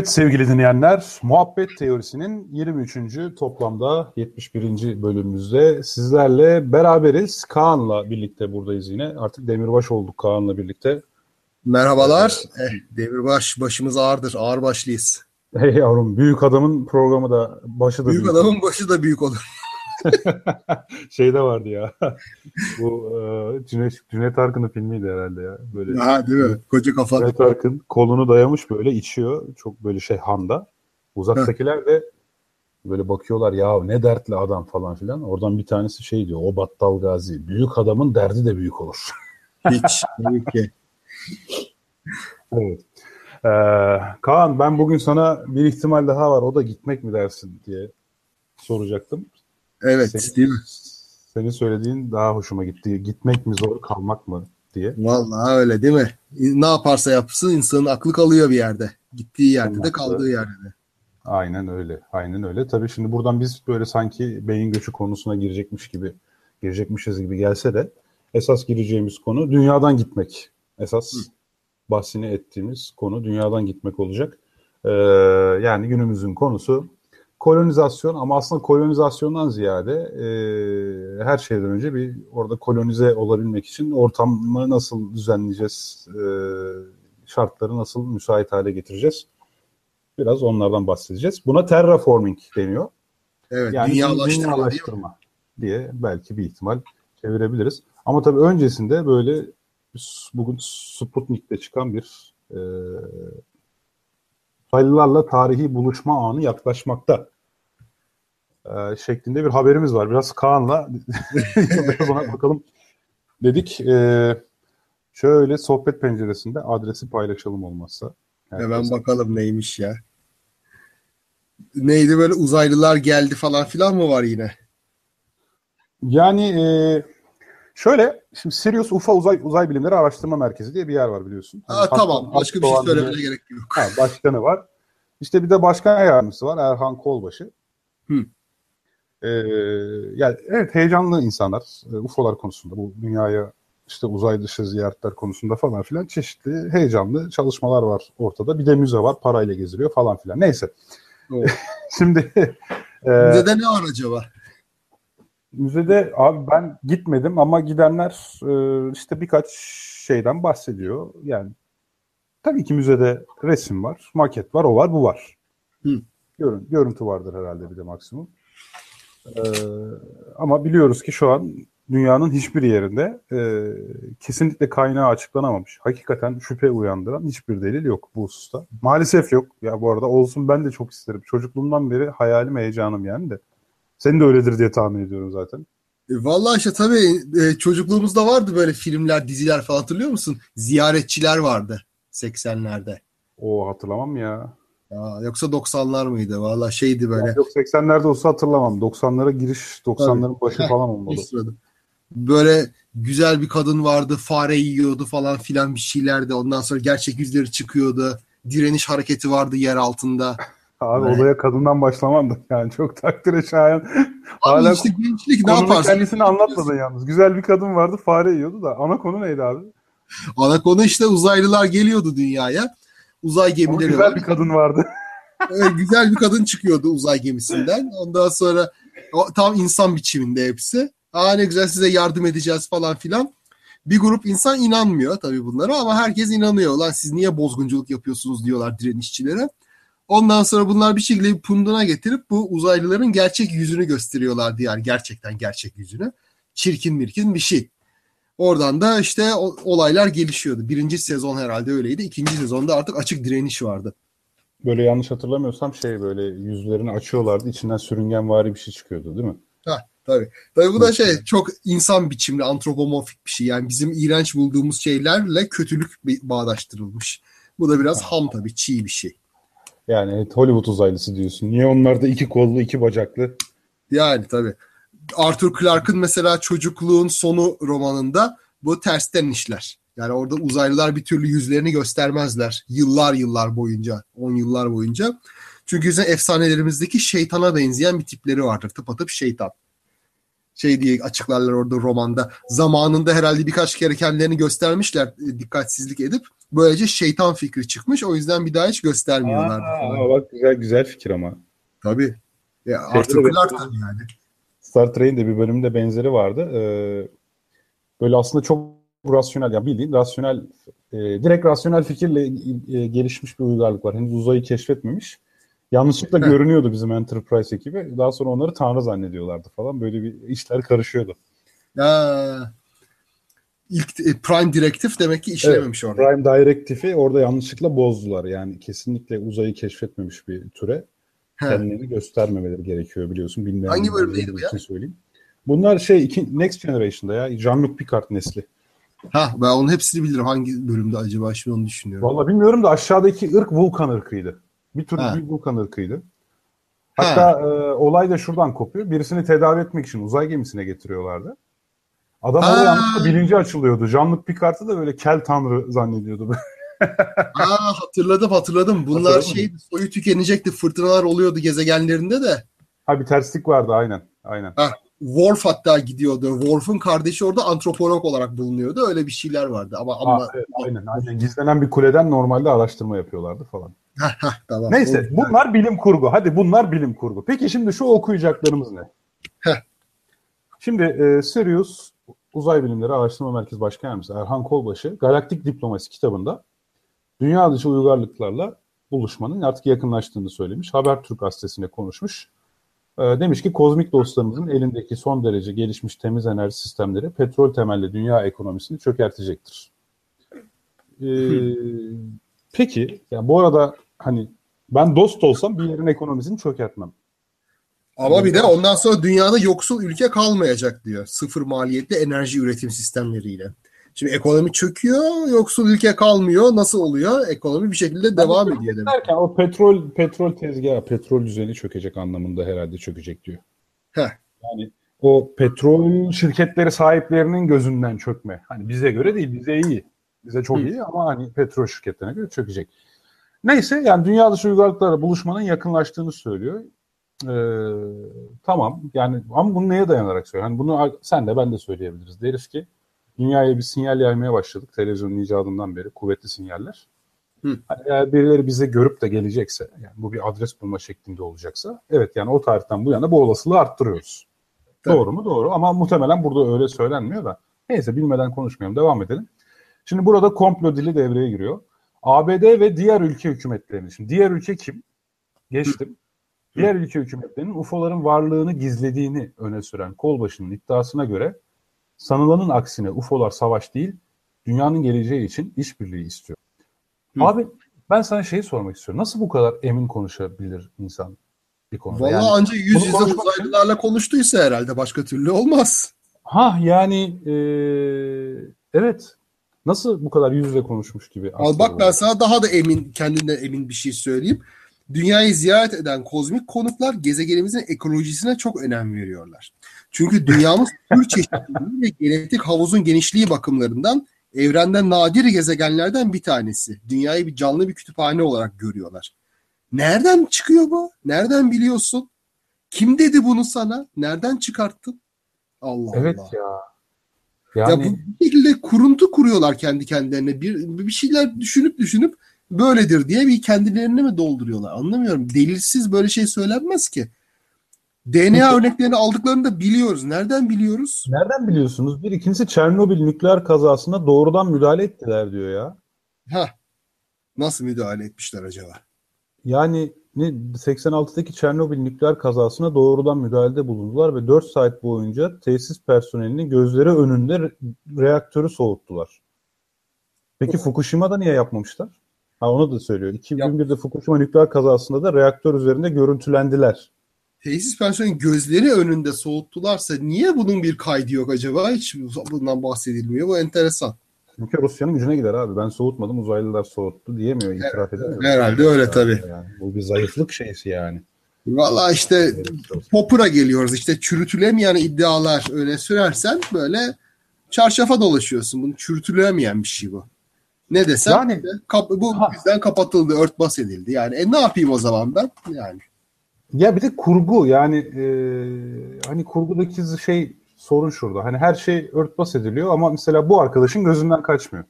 Evet sevgili dinleyenler, Muhabbet Teorisi'nin 23. toplamda 71. bölümümüzde sizlerle beraberiz. Kaan'la birlikte buradayız yine. Artık demirbaş olduk Kaan'la birlikte. Merhabalar. Eh, demirbaş başımız ağırdır. Ağır başlıyız. Hey yavrum, büyük adamın programı da başı da büyük. Büyük adamın başı da büyük olur. Şeyde vardı ya. Bu e, Cüneyt, Cüneyt Arkın'ın filmiydi herhalde ya. Böyle. Ha değil mi? Koca kafa. Cüneyt Arkın kolunu dayamış böyle içiyor. Çok böyle şey handa. Uzaktakiler de böyle bakıyorlar ya ne dertli adam falan filan. Oradan bir tanesi şey diyor. O Battal Gazi. Büyük adamın derdi de büyük olur. Hiç. Tabii ki. evet. Ee, Kaan ben bugün sana bir ihtimal daha var. O da gitmek mi dersin diye soracaktım. Evet senin, değil mi? Senin söylediğin daha hoşuma gitti. Gitmek mi zor kalmak mı diye. Vallahi öyle değil mi? Ne yaparsa yapsın insanın aklı kalıyor bir yerde. Gittiği yerde Anlattı. de kaldığı yerde de. Aynen öyle. Aynen öyle. Tabii şimdi buradan biz böyle sanki beyin göçü konusuna girecekmiş gibi girecekmişiz gibi gelse de esas gireceğimiz konu dünyadan gitmek. Esas Hı. bahsini ettiğimiz konu dünyadan gitmek olacak. Ee, yani günümüzün konusu kolonizasyon ama aslında kolonizasyondan ziyade e, her şeyden önce bir orada kolonize olabilmek için ortamı nasıl düzenleyeceğiz, e, şartları nasıl müsait hale getireceğiz. Biraz onlardan bahsedeceğiz. Buna terraforming deniyor. Evet, yani dünyalaştırma, dünyalaştırma diye belki bir ihtimal çevirebiliriz. Ama tabii öncesinde böyle bugün Sputnik'te çıkan bir e, uzaylılarla tarihi buluşma anı yaklaşmakta e, şeklinde bir haberimiz var. Biraz Kaan'la biraz ona bakalım dedik. E, şöyle sohbet penceresinde adresi paylaşalım olmazsa. Herkes. Hemen bakalım neymiş ya. Neydi böyle uzaylılar geldi falan filan mı var yine? Yani e, şöyle şimdi Sirius UFA Uzay Uzay Bilimleri Araştırma Merkezi diye bir yer var biliyorsun. Hani Aa, tamam. Başka bir şey söylemene gerek yok. Ha, başkanı var. İşte bir de başkan yardımcısı var Erhan Kolbaşı. Hı. Ee, yani evet heyecanlı insanlar e, UFO'lar konusunda bu dünyaya işte uzay dışı ziyaretler konusunda falan filan çeşitli heyecanlı çalışmalar var ortada. Bir de müze var parayla geziliyor falan filan. Neyse. Şimdi e, müzede ne var acaba? Müzede abi ben gitmedim ama gidenler e, işte birkaç şeyden bahsediyor. Yani tabii ki müzede resim var, maket var, o var, bu var. Hı. Görün, görüntü vardır herhalde bir de maksimum. Ee, ama biliyoruz ki şu an dünyanın hiçbir yerinde e, kesinlikle kaynağı açıklanamamış. Hakikaten şüphe uyandıran hiçbir delil yok bu hususta. Maalesef yok. Ya bu arada olsun ben de çok isterim. Çocukluğumdan beri hayalim, heyecanım yani de. Senin de öyledir diye tahmin ediyorum zaten. E, vallahi işte tabii e, çocukluğumuzda vardı böyle filmler, diziler falan hatırlıyor musun? Ziyaretçiler vardı 80'lerde. O hatırlamam ya. Ya, yoksa 90'lar mıydı? Valla şeydi böyle. Ya yok 80'lerde olsa hatırlamam. 90'lara giriş, 90'ların başı falan olmalı. Böyle güzel bir kadın vardı. Fare yiyordu falan filan bir şeylerdi. Ondan sonra gerçek yüzleri çıkıyordu. Direniş hareketi vardı yer altında. Abi evet. olaya kadından başlamam da yani çok takdire şayan. Hala işte gençlik ne yaparsın? kendisini anlatmadın yalnız. Güzel bir kadın vardı fare yiyordu da ana konu neydi abi? Ana konu işte uzaylılar geliyordu dünyaya uzay gemileri Ama güzel bir kadın vardı. evet, güzel bir kadın çıkıyordu uzay gemisinden. Ondan sonra tam insan biçiminde hepsi. Aa ne güzel size yardım edeceğiz falan filan. Bir grup insan inanmıyor tabii bunlara ama herkes inanıyor. Lan siz niye bozgunculuk yapıyorsunuz diyorlar direnişçilere. Ondan sonra bunlar bir şekilde bir punduna getirip bu uzaylıların gerçek yüzünü gösteriyorlardı yani gerçekten gerçek yüzünü. Çirkin mirkin bir şey. Oradan da işte olaylar gelişiyordu. Birinci sezon herhalde öyleydi. İkinci sezonda artık açık direniş vardı. Böyle yanlış hatırlamıyorsam şey böyle yüzlerini açıyorlardı. içinden sürüngenvari bir şey çıkıyordu değil mi? Ha tabii. Tabii bu da şey çok insan biçimli antropomorfik bir şey. Yani bizim iğrenç bulduğumuz şeylerle kötülük bağdaştırılmış. Bu da biraz ham tabii çiğ bir şey. Yani Hollywood uzaylısı diyorsun. Niye onlar da iki kollu iki bacaklı? Yani tabii. Arthur Clarke'ın mesela çocukluğun sonu romanında bu tersten işler. Yani orada uzaylılar bir türlü yüzlerini göstermezler. Yıllar yıllar boyunca, on yıllar boyunca. Çünkü bizim efsanelerimizdeki şeytana benzeyen bir tipleri vardır. Tıpatıp şeytan. Şey diye açıklarlar orada romanda. Zamanında herhalde birkaç kere kendilerini göstermişler e, dikkatsizlik edip. Böylece şeytan fikri çıkmış. O yüzden bir daha hiç göstermiyorlar. Aa, bak güzel güzel fikir ama. Tabii. Ya, Arthur Clarke yani. Star Trek'in de bir bölümünde benzeri vardı. Ee, böyle aslında çok rasyonel, yani bildiğin rasyonel, e, direkt rasyonel fikirle e, gelişmiş bir uygarlık var. Henüz uzayı keşfetmemiş. Yanlışlıkla görünüyordu bizim Enterprise ekibi. Daha sonra onları tanrı zannediyorlardı falan. Böyle bir işler karışıyordu. Ya, ilk e, Prime Directive demek ki işlememiş evet, orada. Prime Directive'i orada yanlışlıkla bozdular. Yani kesinlikle uzayı keşfetmemiş bir türe kendilerini göstermemeleri gerekiyor biliyorsun. Bilmeyen Hangi bölümdeydi bu ya? Söyleyeyim. Bunlar şey iki, Next Generation'da ya. Jean-Luc Picard nesli. Ha ben onun hepsini bilirim. Hangi bölümde acaba şimdi onu düşünüyorum. Vallahi bilmiyorum da aşağıdaki ırk Vulkan ırkıydı. Bir tür bir Vulkan ırkıydı. Hatta e, olay da şuradan kopuyor. Birisini tedavi etmek için uzay gemisine getiriyorlardı. Adam yanlışlıkla bilinci açılıyordu. Jean-Luc Picard'ı da böyle kel tanrı zannediyordu. Aa hatırladım hatırladım. Bunlar Hatırladın şey soyu tükenecekti. Fırtınalar oluyordu gezegenlerinde de. Ha bir terslik vardı aynen. Aynen. Ha, Worf hatta gidiyordu. Worf'un kardeşi orada antropolog olarak bulunuyordu. Öyle bir şeyler vardı ama ama ha, evet, aynen aynen gizlenen bir kuleden normalde araştırma yapıyorlardı falan. tamam. Neyse o, bunlar bilim kurgu. Hadi bunlar bilim kurgu. Peki şimdi şu okuyacaklarımız ne? Heh. Şimdi e, Sirius Uzay Bilimleri Araştırma Merkezi Başkan Yardımcısı Erhan Kolbaşı Galaktik Diplomasi kitabında dünya dışı uygarlıklarla buluşmanın artık yakınlaştığını söylemiş. Habertürk gazetesine konuşmuş. E, demiş ki kozmik dostlarımızın elindeki son derece gelişmiş temiz enerji sistemleri petrol temelli dünya ekonomisini çökertecektir. E, peki, yani bu arada hani ben dost olsam bir yerin ekonomisini çökertmem. Ama bir de ondan sonra dünyada yoksul ülke kalmayacak diyor. Sıfır maliyetli enerji üretim sistemleriyle. Şimdi ekonomi çöküyor, yoksul ülke kalmıyor. Nasıl oluyor? Ekonomi bir şekilde devam yani ediyor demek. Derken o petrol petrol tezgahı, petrol düzeni çökecek anlamında herhalde çökecek diyor. Heh. Yani o petrol şirketleri sahiplerinin gözünden çökme. Hani bize göre değil, bize iyi. Bize çok Hı. iyi ama hani petrol şirketlerine göre çökecek. Neyse yani dünya dışı uygarlıklarla buluşmanın yakınlaştığını söylüyor. Ee, tamam yani ama bunu neye dayanarak söylüyor? Hani bunu sen de ben de söyleyebiliriz. Deriz ki dünyaya bir sinyal yaymaya başladık televizyonun icadından beri kuvvetli sinyaller. Hı. Hani eğer birileri bize görüp de gelecekse yani bu bir adres bulma şeklinde olacaksa evet yani o tarihten bu yana bu olasılığı arttırıyoruz. Tabii. Doğru mu? Doğru ama muhtemelen burada öyle söylenmiyor da. Neyse bilmeden konuşmayalım devam edelim. Şimdi burada komplo dili devreye giriyor. ABD ve diğer ülke hükümetlerini. Şimdi diğer ülke kim? Geçtim. Diğer ülke hükümetlerinin UFO'ların varlığını gizlediğini öne süren Kolbaşı'nın iddiasına göre sanılanın aksine UFO'lar savaş değil, dünyanın geleceği için işbirliği istiyor. Hı. Abi ben sana şeyi sormak istiyorum. Nasıl bu kadar emin konuşabilir insan bir konuda? Valla yani, ancak yüz yüze uzaylılarla için... konuştuysa herhalde başka türlü olmaz. Ha yani e, evet Nasıl bu kadar yüz yüze konuşmuş gibi? Al bak ben sana daha da emin, kendinden emin bir şey söyleyeyim. Dünyayı ziyaret eden kozmik konuklar gezegenimizin ekolojisine çok önem veriyorlar. Çünkü dünyamız tür çeşitliliği ve genetik havuzun genişliği bakımlarından evrenden nadir gezegenlerden bir tanesi. Dünyayı bir canlı bir kütüphane olarak görüyorlar. Nereden çıkıyor bu? Nereden biliyorsun? Kim dedi bunu sana? Nereden çıkarttın? Allah evet Allah. ya. Yani... Ya bu şekilde kuruntu kuruyorlar kendi kendilerine. Bir, bir şeyler düşünüp düşünüp böyledir diye bir kendilerini mi dolduruyorlar? Anlamıyorum. Delilsiz böyle şey söylenmez ki. DNA örneklerini aldıklarını da biliyoruz. Nereden biliyoruz? Nereden biliyorsunuz? Bir ikincisi Çernobil nükleer kazasına doğrudan müdahale ettiler diyor ya. Ha. Nasıl müdahale etmişler acaba? Yani 86'daki Çernobil nükleer kazasına doğrudan müdahalede bulundular ve 4 saat boyunca tesis personelinin gözleri önünde re- reaktörü soğuttular. Peki Fukushima'da niye yapmamışlar? Ha onu da söylüyor. 2001'de Fukushima nükleer kazasında da reaktör üzerinde görüntülendiler. Tesis personelinin gözleri önünde soğuttularsa niye bunun bir kaydı yok acaba? Hiç bundan bahsedilmiyor. Bu enteresan. Çünkü Rusya'nın gücüne gider abi. Ben soğutmadım uzaylılar soğuttu diyemiyor, itiraf edemiyor. Herhalde öyle tabii. Yani. Bu bir zayıflık şeysi yani. Valla işte Popper'a geliyoruz. İşte çürütülemeyen iddialar öyle sürersen böyle çarşafa dolaşıyorsun. Bunu çürütülemeyen bir şey bu. Ne desem yani, kap, bu ha. yüzden kapatıldı, örtbas edildi. Yani e, ne yapayım o zaman ben? Yani. Ya bir de kurgu yani e, hani kurgudaki şey sorun şurada. Hani her şey örtbas ediliyor ama mesela bu arkadaşın gözünden kaçmıyor.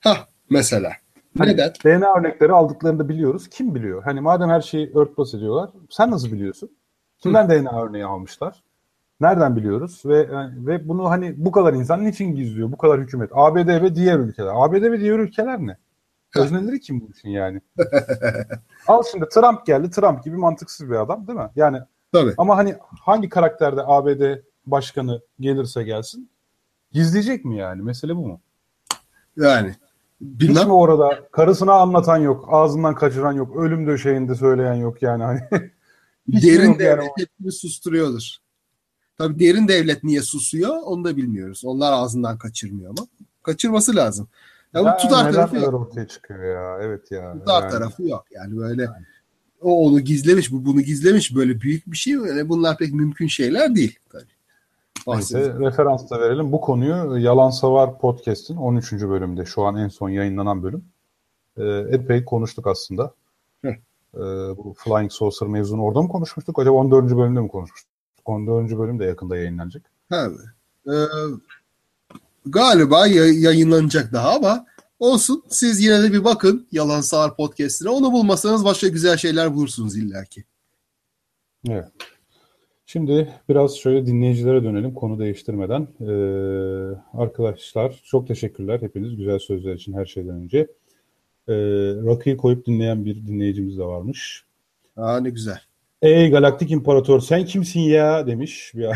Ha mesela. Hani Neden? DNA örnekleri aldıklarını da biliyoruz. Kim biliyor? Hani madem her şeyi örtbas ediyorlar, sen nasıl biliyorsun? Kimden DNA örneği almışlar? Nereden biliyoruz? Ve ve bunu hani bu kadar insan niçin gizliyor? Bu kadar hükümet. ABD ve diğer ülkeler. ABD ve diğer ülkeler ne? Özneleri kim bu işin yani? Al şimdi Trump geldi. Trump gibi mantıksız bir adam değil mi? Yani Tabii. ama hani hangi karakterde ABD başkanı gelirse gelsin gizleyecek mi yani? Mesele bu mu? Yani. Hiç Bilmem. mi orada karısına anlatan yok, ağzından kaçıran yok, ölüm döşeğinde söyleyen yok yani hani. Hiç Derin yok yani devlet hepsini susturuyordur. Tabii derin devlet niye susuyor onu da bilmiyoruz. Onlar ağzından kaçırmıyor ama. Kaçırması lazım. Ya bu tutar tarafı yok. ortaya çıkıyor ya. Evet ya. Tutar Yani. tarafı yok. Yani böyle o onu gizlemiş, bu bunu gizlemiş. Böyle büyük bir şey böyle. Bunlar pek mümkün şeyler değil. Tabii. Neyse referans da verelim. Bu konuyu Yalan Savar Podcast'in 13. bölümde şu an en son yayınlanan bölüm. Ee, epey konuştuk aslında. Heh. Ee, bu Flying Saucer mevzunu orada mı konuşmuştuk? Acaba 14. bölümde mi konuşmuştuk? 14. bölüm de yakında yayınlanacak. Ha, e, galiba ya- yayınlanacak daha ama olsun. Siz yine de bir bakın Yalan Sağır Podcast'ine. Onu bulmasanız başka güzel şeyler bulursunuz illaki. Evet. Şimdi biraz şöyle dinleyicilere dönelim konu değiştirmeden. Ee, arkadaşlar çok teşekkürler hepiniz güzel sözler için her şeyden önce. Ee, Rakıyı koyup dinleyen bir dinleyicimiz de varmış. Aa ne güzel. Ey galaktik imparator sen kimsin ya demiş bir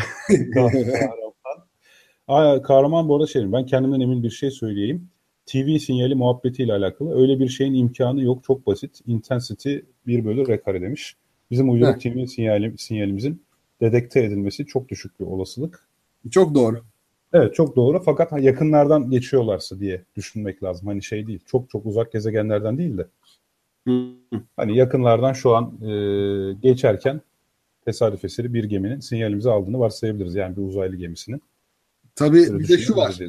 kahraman. Kahraman bu arada şey ben kendimden emin bir şey söyleyeyim. TV sinyali muhabbetiyle alakalı öyle bir şeyin imkanı yok çok basit. Intensity 1 bölü R kare demiş. Bizim uyduruk TV sinyali, sinyalimizin dedekte edilmesi çok düşük bir olasılık. Çok doğru. Evet çok doğru fakat yakınlardan geçiyorlarsa diye düşünmek lazım. Hani şey değil çok çok uzak gezegenlerden değil de hani yakınlardan şu an e, geçerken tesadüf eseri bir geminin sinyalimizi aldığını varsayabiliriz. Yani bir uzaylı gemisinin. Tabii Öyle bir de şu var.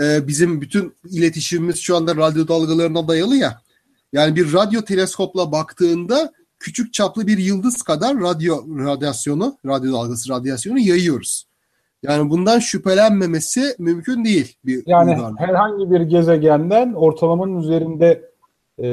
Ee, bizim bütün iletişimimiz şu anda radyo dalgalarına dayalı ya. Yani bir radyo teleskopla baktığında küçük çaplı bir yıldız kadar radyo radyasyonu, radyo dalgası radyasyonu yayıyoruz. Yani bundan şüphelenmemesi mümkün değil bir Yani uygarlığın. herhangi bir gezegenden ortalamanın üzerinde e,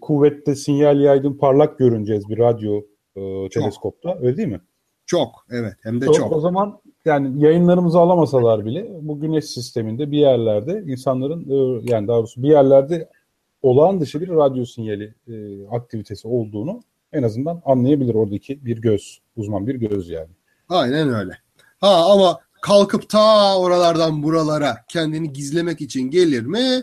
kuvvette sinyal yaydığın parlak görüneceğiz bir radyo e, teleskopta. Öyle değil mi? Çok evet hem de O, çok. o zaman yani yayınlarımızı alamasalar bile bu güneş sisteminde bir yerlerde insanların e, yani daha doğrusu bir yerlerde olağan dışı bir radyo sinyali e, aktivitesi olduğunu en azından anlayabilir oradaki bir göz, uzman bir göz yani. Aynen öyle. Ha ama kalkıp ta oralardan buralara kendini gizlemek için gelir mi?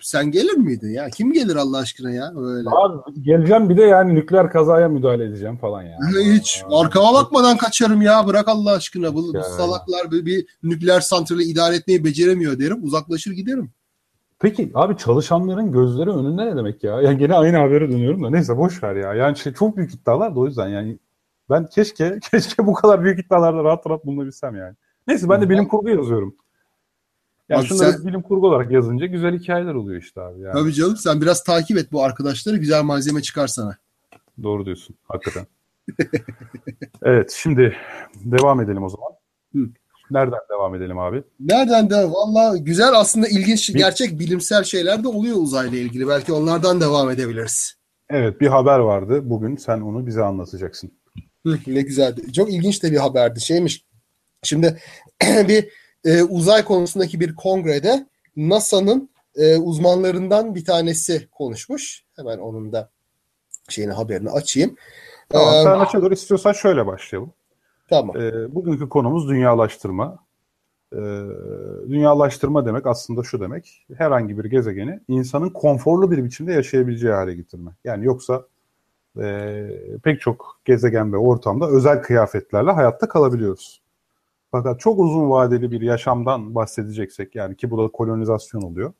Sen gelir miydin ya? Kim gelir Allah aşkına ya? Öyle. Abi geleceğim bir de yani nükleer kazaya müdahale edeceğim falan ya. Hiç arkama bakmadan kaçarım ya. Bırak Allah aşkına. Bu, bu salaklar bir, bir nükleer santrali idare etmeyi beceremiyor derim. Uzaklaşır giderim. Peki abi çalışanların gözleri önünde ne demek ya? Yani gene aynı habere dönüyorum da neyse boş ver ya. Yani şey çok büyük iddialar da o yüzden yani ben keşke keşke bu kadar büyük iddialarda rahat rahat bulunabilsem yani. Neyse ben de bilim kurgu yazıyorum. Yani Abi şunları sen- bilim kurgu olarak yazınca güzel hikayeler oluyor işte abi yani. Tabii canım sen biraz takip et bu arkadaşları. Güzel malzeme çıkar sana. Doğru diyorsun hakikaten. evet şimdi devam edelim o zaman. Hı. Nereden devam edelim abi? Nereden de valla güzel aslında ilginç Bir- gerçek bilimsel şeyler de oluyor uzayla ilgili. Belki onlardan devam edebiliriz. Evet bir haber vardı. Bugün sen onu bize anlatacaksın. Ne güzeldi. Çok ilginç de bir haberdi. Şeymiş. Şimdi bir e, uzay konusundaki bir kongrede NASA'nın e, uzmanlarından bir tanesi konuşmuş. Hemen onun da şeyini haberini açayım. Tamam Ee, sen doğru istiyorsan şöyle başlayalım. Tamam. Ee, bugünkü konumuz dünyalaştırma. Ee, dünyalaştırma demek aslında şu demek. Herhangi bir gezegeni insanın konforlu bir biçimde yaşayabileceği hale getirme. Yani yoksa e, pek çok gezegen ve ortamda özel kıyafetlerle hayatta kalabiliyoruz. Fakat çok uzun vadeli bir yaşamdan bahsedeceksek yani ki bu da kolonizasyon oluyor.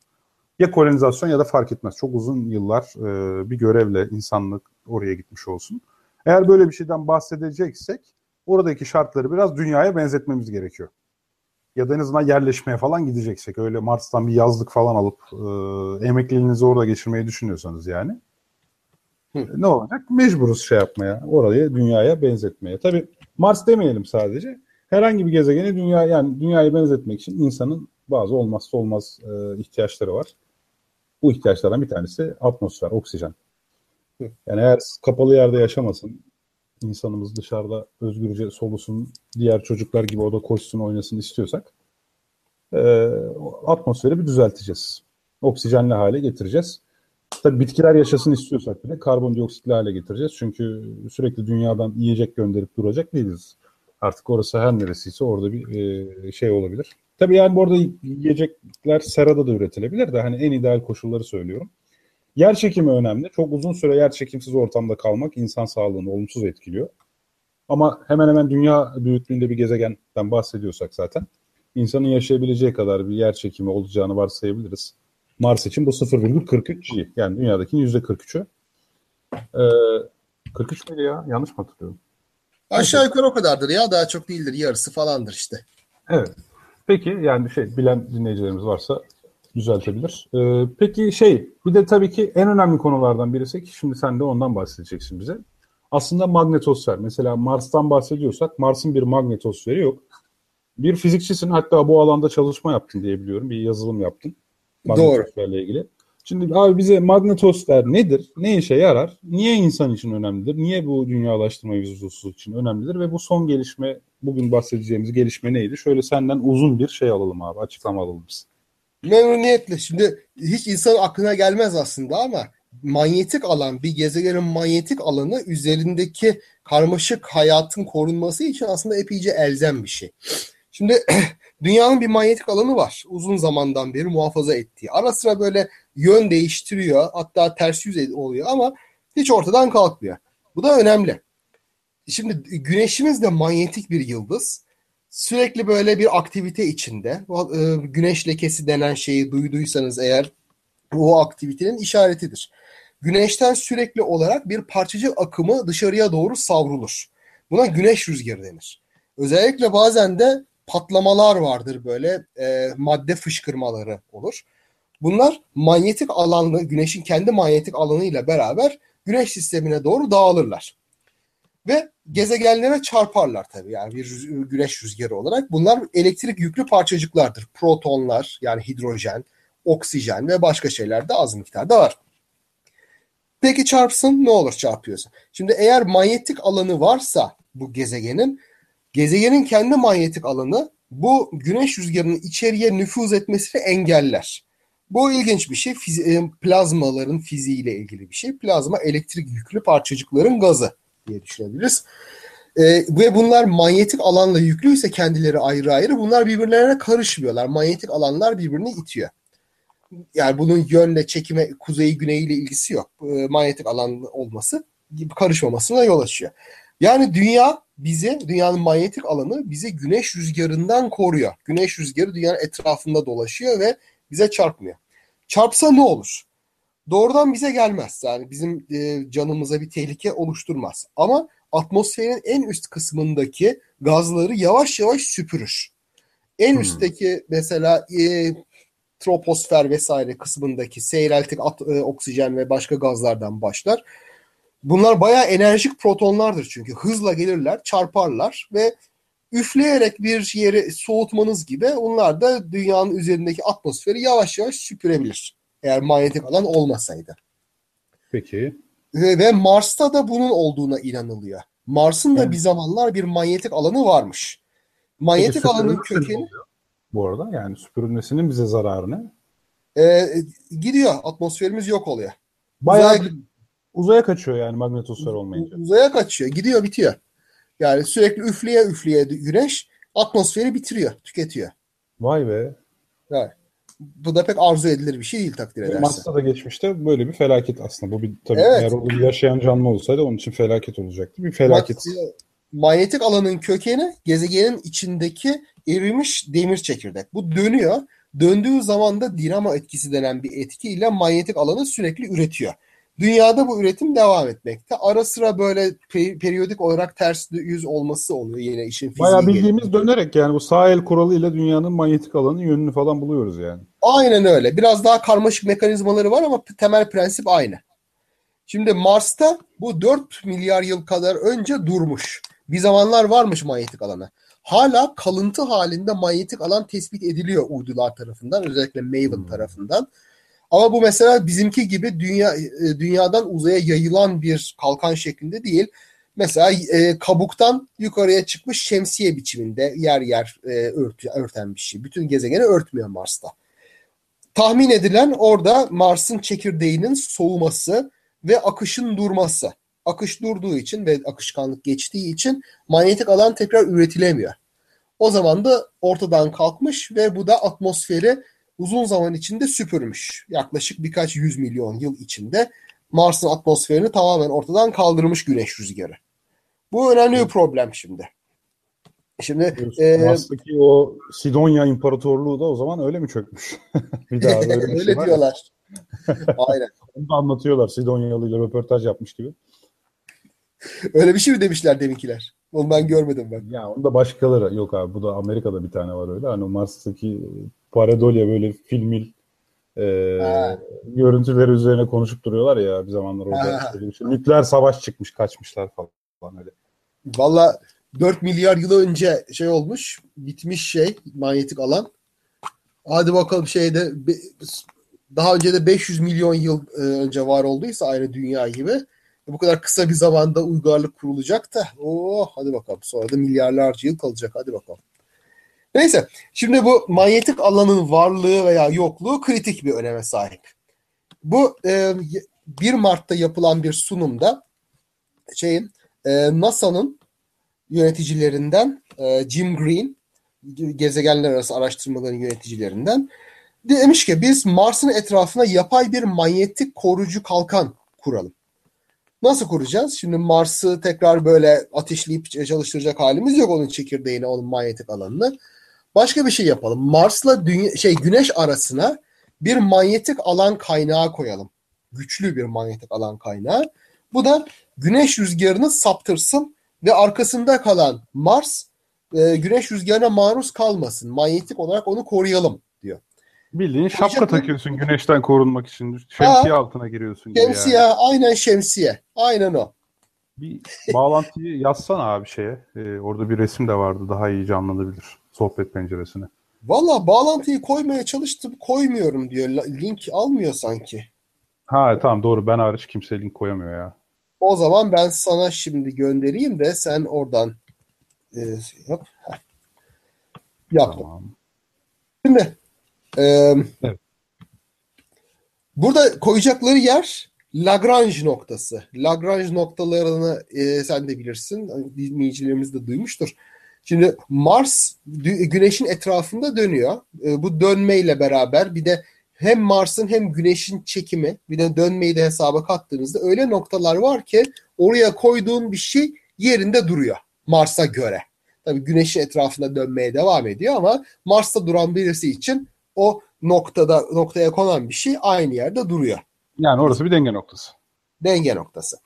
Ya kolonizasyon ya da fark etmez. Çok uzun yıllar e, bir görevle insanlık oraya gitmiş olsun. Eğer böyle bir şeyden bahsedeceksek oradaki şartları biraz dünyaya benzetmemiz gerekiyor. Ya da en azından yerleşmeye falan gideceksek öyle Mars'tan bir yazlık falan alıp e, emekliliğinizi orada geçirmeyi düşünüyorsanız yani Hı. ne olacak? Mecburuz şey yapmaya, orayı dünyaya benzetmeye. Tabii Mars demeyelim sadece. herhangi bir gezegeni dünya yani dünyaya benzetmek için insanın bazı olmazsa olmaz e, ihtiyaçları var. Bu ihtiyaçlardan bir tanesi atmosfer, oksijen. Yani eğer kapalı yerde yaşamasın, insanımız dışarıda özgürce solusun, diğer çocuklar gibi o da koşsun, oynasın istiyorsak e, atmosferi bir düzelteceğiz. Oksijenli hale getireceğiz. Tabii bitkiler yaşasın istiyorsak bile karbondioksitli hale getireceğiz. Çünkü sürekli dünyadan yiyecek gönderip duracak değiliz. Artık orası her neresiyse orada bir e, şey olabilir. Tabii yani bu arada yiyecekler serada da üretilebilir de hani en ideal koşulları söylüyorum. Yer çekimi önemli. Çok uzun süre yer çekimsiz ortamda kalmak insan sağlığını olumsuz etkiliyor. Ama hemen hemen dünya büyüklüğünde bir gezegenden bahsediyorsak zaten insanın yaşayabileceği kadar bir yer çekimi olacağını varsayabiliriz. Mars için bu 0,43 G. Yani dünyadakinin %43'ü. Ee, 43 miydi ya? Yanlış mı hatırlıyorum? Aşağı yukarı o kadardır ya. Daha çok değildir. Yarısı falandır işte. Evet. Peki yani şey bilen dinleyicilerimiz varsa düzeltebilir. Ee, peki şey bir de tabii ki en önemli konulardan birisi ki şimdi sen de ondan bahsedeceksin bize. Aslında magnetosfer. Mesela Mars'tan bahsediyorsak Mars'ın bir magnetosferi yok. Bir fizikçisin hatta bu alanda çalışma yaptın diye biliyorum. Bir yazılım yaptın. Magnetosferle ilgili. Şimdi abi bize magnetosfer nedir? Ne işe yarar? Niye insan için önemlidir? Niye bu dünyalaştırma mevzusu için önemlidir? Ve bu son gelişme, bugün bahsedeceğimiz gelişme neydi? Şöyle senden uzun bir şey alalım abi, açıklama alalım biz. Memnuniyetle. Şimdi hiç insan aklına gelmez aslında ama manyetik alan, bir gezegenin manyetik alanı üzerindeki karmaşık hayatın korunması için aslında epeyce elzem bir şey. Şimdi dünyanın bir manyetik alanı var. Uzun zamandan beri muhafaza ettiği. Ara sıra böyle yön değiştiriyor. Hatta ters yüz oluyor ama hiç ortadan kalkmıyor. Bu da önemli. Şimdi güneşimiz de manyetik bir yıldız. Sürekli böyle bir aktivite içinde. E, güneş lekesi denen şeyi duyduysanız eğer o aktivitenin işaretidir. Güneşten sürekli olarak bir parçacık akımı dışarıya doğru savrulur. Buna güneş rüzgarı denir. Özellikle bazen de patlamalar vardır böyle e, madde fışkırmaları olur. Bunlar manyetik alanlı, güneşin kendi manyetik alanıyla beraber güneş sistemine doğru dağılırlar. Ve gezegenlere çarparlar tabii yani bir güneş rüzgarı olarak. Bunlar elektrik yüklü parçacıklardır. Protonlar yani hidrojen, oksijen ve başka şeyler de az miktarda var. Peki çarpsın ne olur çarpıyorsa. Şimdi eğer manyetik alanı varsa bu gezegenin gezegenin kendi manyetik alanı bu güneş rüzgarının içeriye nüfuz etmesini engeller. Bu ilginç bir şey. Fizi- e, plazmaların fiziğiyle ilgili bir şey. Plazma elektrik yüklü parçacıkların gazı diye düşünebiliriz. E, ve bunlar manyetik alanla yüklüyse kendileri ayrı ayrı bunlar birbirlerine karışmıyorlar. Manyetik alanlar birbirini itiyor. Yani bunun yönle çekime kuzeyi güneyiyle ilgisi yok. E, manyetik alan olması karışmamasına yol açıyor. Yani dünya bize, dünyanın manyetik alanı bize güneş rüzgarından koruyor. Güneş rüzgarı dünyanın etrafında dolaşıyor ve bize çarpmıyor. Çarpsa ne olur? Doğrudan bize gelmez. Yani bizim e, canımıza bir tehlike oluşturmaz. Ama atmosferin en üst kısmındaki gazları yavaş yavaş süpürür. En hmm. üstteki mesela e, troposfer vesaire kısmındaki seyreltik at, e, oksijen ve başka gazlardan başlar. Bunlar bayağı enerjik protonlardır çünkü hızla gelirler, çarparlar ve üfleyerek bir yeri soğutmanız gibi onlar da dünyanın üzerindeki atmosferi yavaş yavaş süpürebilir. Eğer manyetik alan olmasaydı. Peki. Ve, ve Mars'ta da bunun olduğuna inanılıyor. Mars'ın da evet. bir zamanlar bir manyetik alanı varmış. Manyetik Peki, alanın kökeni... Bu arada yani süpürülmesinin bize zararı ne? Ee, gidiyor. Atmosferimiz yok oluyor. Bayağı uzaya, uzaya kaçıyor yani magnetosfer olmayınca. Uzaya kaçıyor. Gidiyor bitiyor. Yani sürekli üfleye üfleye güneş atmosferi bitiriyor, tüketiyor. Vay be. Yani, bu da pek arzu edilir bir şey değil takdir edersen. Mars'ta da geçmişte böyle bir felaket aslında. Bu bir tabii evet. eğer o bir yaşayan canlı olsaydı onun için felaket olacaktı. Bir felaket. Manyetik alanın kökeni gezegenin içindeki erimiş demir çekirdek. Bu dönüyor. Döndüğü zaman da dinamo etkisi denen bir etkiyle manyetik alanı sürekli üretiyor. Dünyada bu üretim devam etmekte. Ara sıra böyle periyodik olarak ters yüz olması oluyor yine işin fiziği. Bayağı bildiğimiz gelince. dönerek yani bu sağ el kuralıyla dünyanın manyetik alanı yönünü falan buluyoruz yani. Aynen öyle. Biraz daha karmaşık mekanizmaları var ama temel prensip aynı. Şimdi Mars'ta bu 4 milyar yıl kadar önce durmuş. Bir zamanlar varmış manyetik alanı. hala kalıntı halinde manyetik alan tespit ediliyor uydular tarafından. Özellikle Maven Hmm. tarafından. Ama bu mesela bizimki gibi dünya e, dünyadan uzaya yayılan bir kalkan şeklinde değil. Mesela e, kabuktan yukarıya çıkmış şemsiye biçiminde yer yer e, ört, örten bir şey. Bütün gezegeni örtmüyor Mars'ta. Tahmin edilen orada Mars'ın çekirdeğinin soğuması ve akışın durması. Akış durduğu için ve akışkanlık geçtiği için manyetik alan tekrar üretilemiyor. O zaman da ortadan kalkmış ve bu da atmosferi uzun zaman içinde süpürmüş. Yaklaşık birkaç yüz milyon yıl içinde Mars'ın atmosferini tamamen ortadan kaldırmış güneş rüzgarı. Bu önemli bir problem şimdi. Şimdi e, Mars'taki o Sidonya İmparatorluğu da o zaman öyle mi çökmüş? bir daha böyle, bir öyle şey diyorlar. Aynen. Onu da anlatıyorlar. Sidonyalı ile röportaj yapmış gibi. Öyle bir şey mi demişler deminkiler? Onu ben görmedim ben. Ya onu da başkaları. Yok abi bu da Amerika'da bir tane var öyle. Hani Mars'taki Pareidolia böyle filmil e, Ha. görüntüleri üzerine konuşup duruyorlar ya bir zamanlar orada. Şey. Nükleer savaş çıkmış kaçmışlar falan öyle. Valla 4 milyar yıl önce şey olmuş. Bitmiş şey manyetik alan. Hadi bakalım şeyde daha önce de 500 milyon yıl e, önce var olduysa aynı dünya gibi. Bu kadar kısa bir zamanda uygarlık kurulacak da oh hadi bakalım. Sonra da milyarlarca yıl kalacak. Hadi bakalım. Neyse. Şimdi bu manyetik alanın varlığı veya yokluğu kritik bir öneme sahip. Bu e, 1 Mart'ta yapılan bir sunumda şeyin e, NASA'nın yöneticilerinden e, Jim Green gezegenler arası araştırmaların yöneticilerinden demiş ki biz Mars'ın etrafına yapay bir manyetik koruyucu kalkan kuralım. Nasıl kuracağız? Şimdi Mars'ı tekrar böyle ateşleyip çalıştıracak halimiz yok onun çekirdeğini, onun manyetik alanını. Başka bir şey yapalım. Mars'la dünya, şey Güneş arasına bir manyetik alan kaynağı koyalım. Güçlü bir manyetik alan kaynağı. Bu da güneş rüzgarını saptırsın ve arkasında kalan Mars e, güneş rüzgarına maruz kalmasın. Manyetik olarak onu koruyalım diyor. Bildiğin şapka Hocam- takıyorsun güneşten korunmak için. Şemsiye altına giriyorsun Şemsiye, yani. aynen şemsiye. Aynen o. Bir bağlantıyı yazsana abi şeye. Ee, orada bir resim de vardı. Daha iyi canlanabilir. Sohbet penceresine. Valla bağlantıyı koymaya çalıştım, koymuyorum diyor. Link almıyor sanki. Ha tamam doğru. Ben hariç kimse link koyamıyor ya. O zaman ben sana şimdi göndereyim de sen oradan e, yap. Yaptım. Tamam. Şimdi e, Evet. burada koyacakları yer Lagrange noktası. Lagrange noktalarını e, sen de bilirsin. Dinleyicilerimiz de duymuştur. Şimdi Mars Güneş'in etrafında dönüyor. E, bu dönmeyle beraber bir de hem Mars'ın hem Güneş'in çekimi bir de dönmeyi de hesaba kattığınızda öyle noktalar var ki oraya koyduğun bir şey yerinde duruyor Mars'a göre. Tabii Güneş'in etrafında dönmeye devam ediyor ama Mars'ta duran birisi için o noktada noktaya konan bir şey aynı yerde duruyor. Yani orası bir denge noktası. Denge noktası.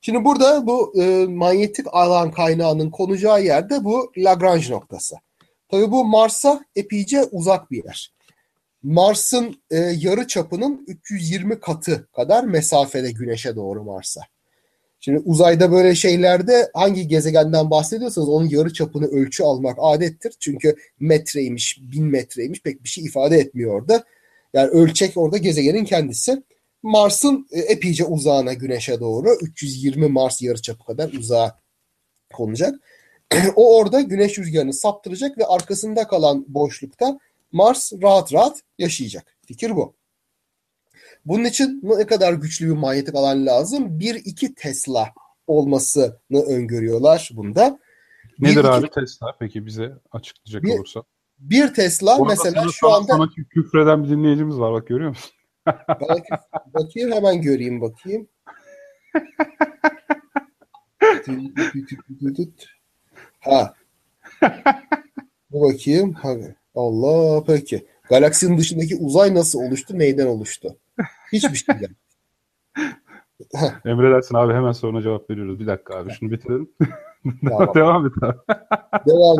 Şimdi burada bu e, manyetik alan kaynağının konacağı yerde bu Lagrange noktası. Tabii bu Mars'a epeyce uzak bir yer. Mars'ın e, yarı çapının 320 katı kadar mesafede Güneş'e doğru Mars'a. Şimdi uzayda böyle şeylerde hangi gezegenden bahsediyorsanız onun yarı çapını ölçü almak adettir. Çünkü metreymiş, bin metreymiş pek bir şey ifade etmiyor orada. Yani ölçek orada gezegenin kendisi. Mars'ın e, epeyce uzağına Güneş'e doğru 320 Mars yarıçapı kadar uzağa konacak. o orada Güneş rüzgarını saptıracak ve arkasında kalan boşlukta Mars rahat rahat yaşayacak. Fikir bu. Bunun için ne kadar güçlü bir manyetik alan lazım? 1-2 Tesla olmasını öngörüyorlar bunda. Nedir 1-2 abi Tesla? Peki bize açıklayacak Bir- olursa. Bir Tesla Orada mesela sana- şu anda Sana küfreden bir dinleyicimiz var bak görüyor musun? Bakayım, bakayım hemen göreyim bakayım. Ha. Bu bakayım. Ha, Allah peki. Galaksinin dışındaki uzay nasıl oluştu? Neyden oluştu? Hiçbir şeyden. Emredersin abi hemen soruna cevap veriyoruz. Bir dakika abi şunu bitirelim. Tamam. Devam et abi. Devam.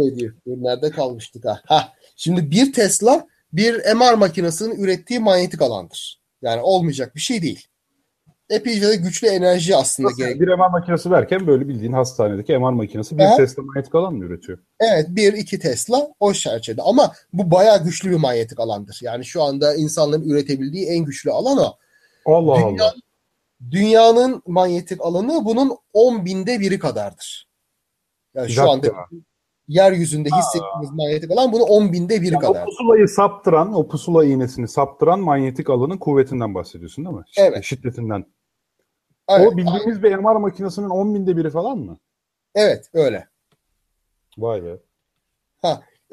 Dur, nerede kalmıştık ha? ha? Şimdi bir Tesla bir MR makinesinin ürettiği manyetik alandır. Yani olmayacak bir şey değil. epeyce de güçlü enerji aslında Nasıl gerek. Bir MR makinesi verken böyle bildiğin hastanedeki MR makinesi bir Aha. Tesla manyetik alan mı üretiyor? Evet 1-2 Tesla o çerçevede ama bu bayağı güçlü bir manyetik alandır. Yani şu anda insanların üretebildiği en güçlü alan o. Allah Dünya- Allah. Dünyanın manyetik alanı bunun 10 binde biri kadardır. Yani Bir şu anda. Yeryüzünde hissettiğimiz manyetik alan bunun 10 binde biri Yani o kadar. pusulayı saptıran, o pusula iğnesini saptıran manyetik alanın kuvvetinden bahsediyorsun değil mi? Evet. Şiddetinden. Evet, o bildiğimiz bir MR makinesinin 10 binde biri falan mı? evet öyle. Vay be.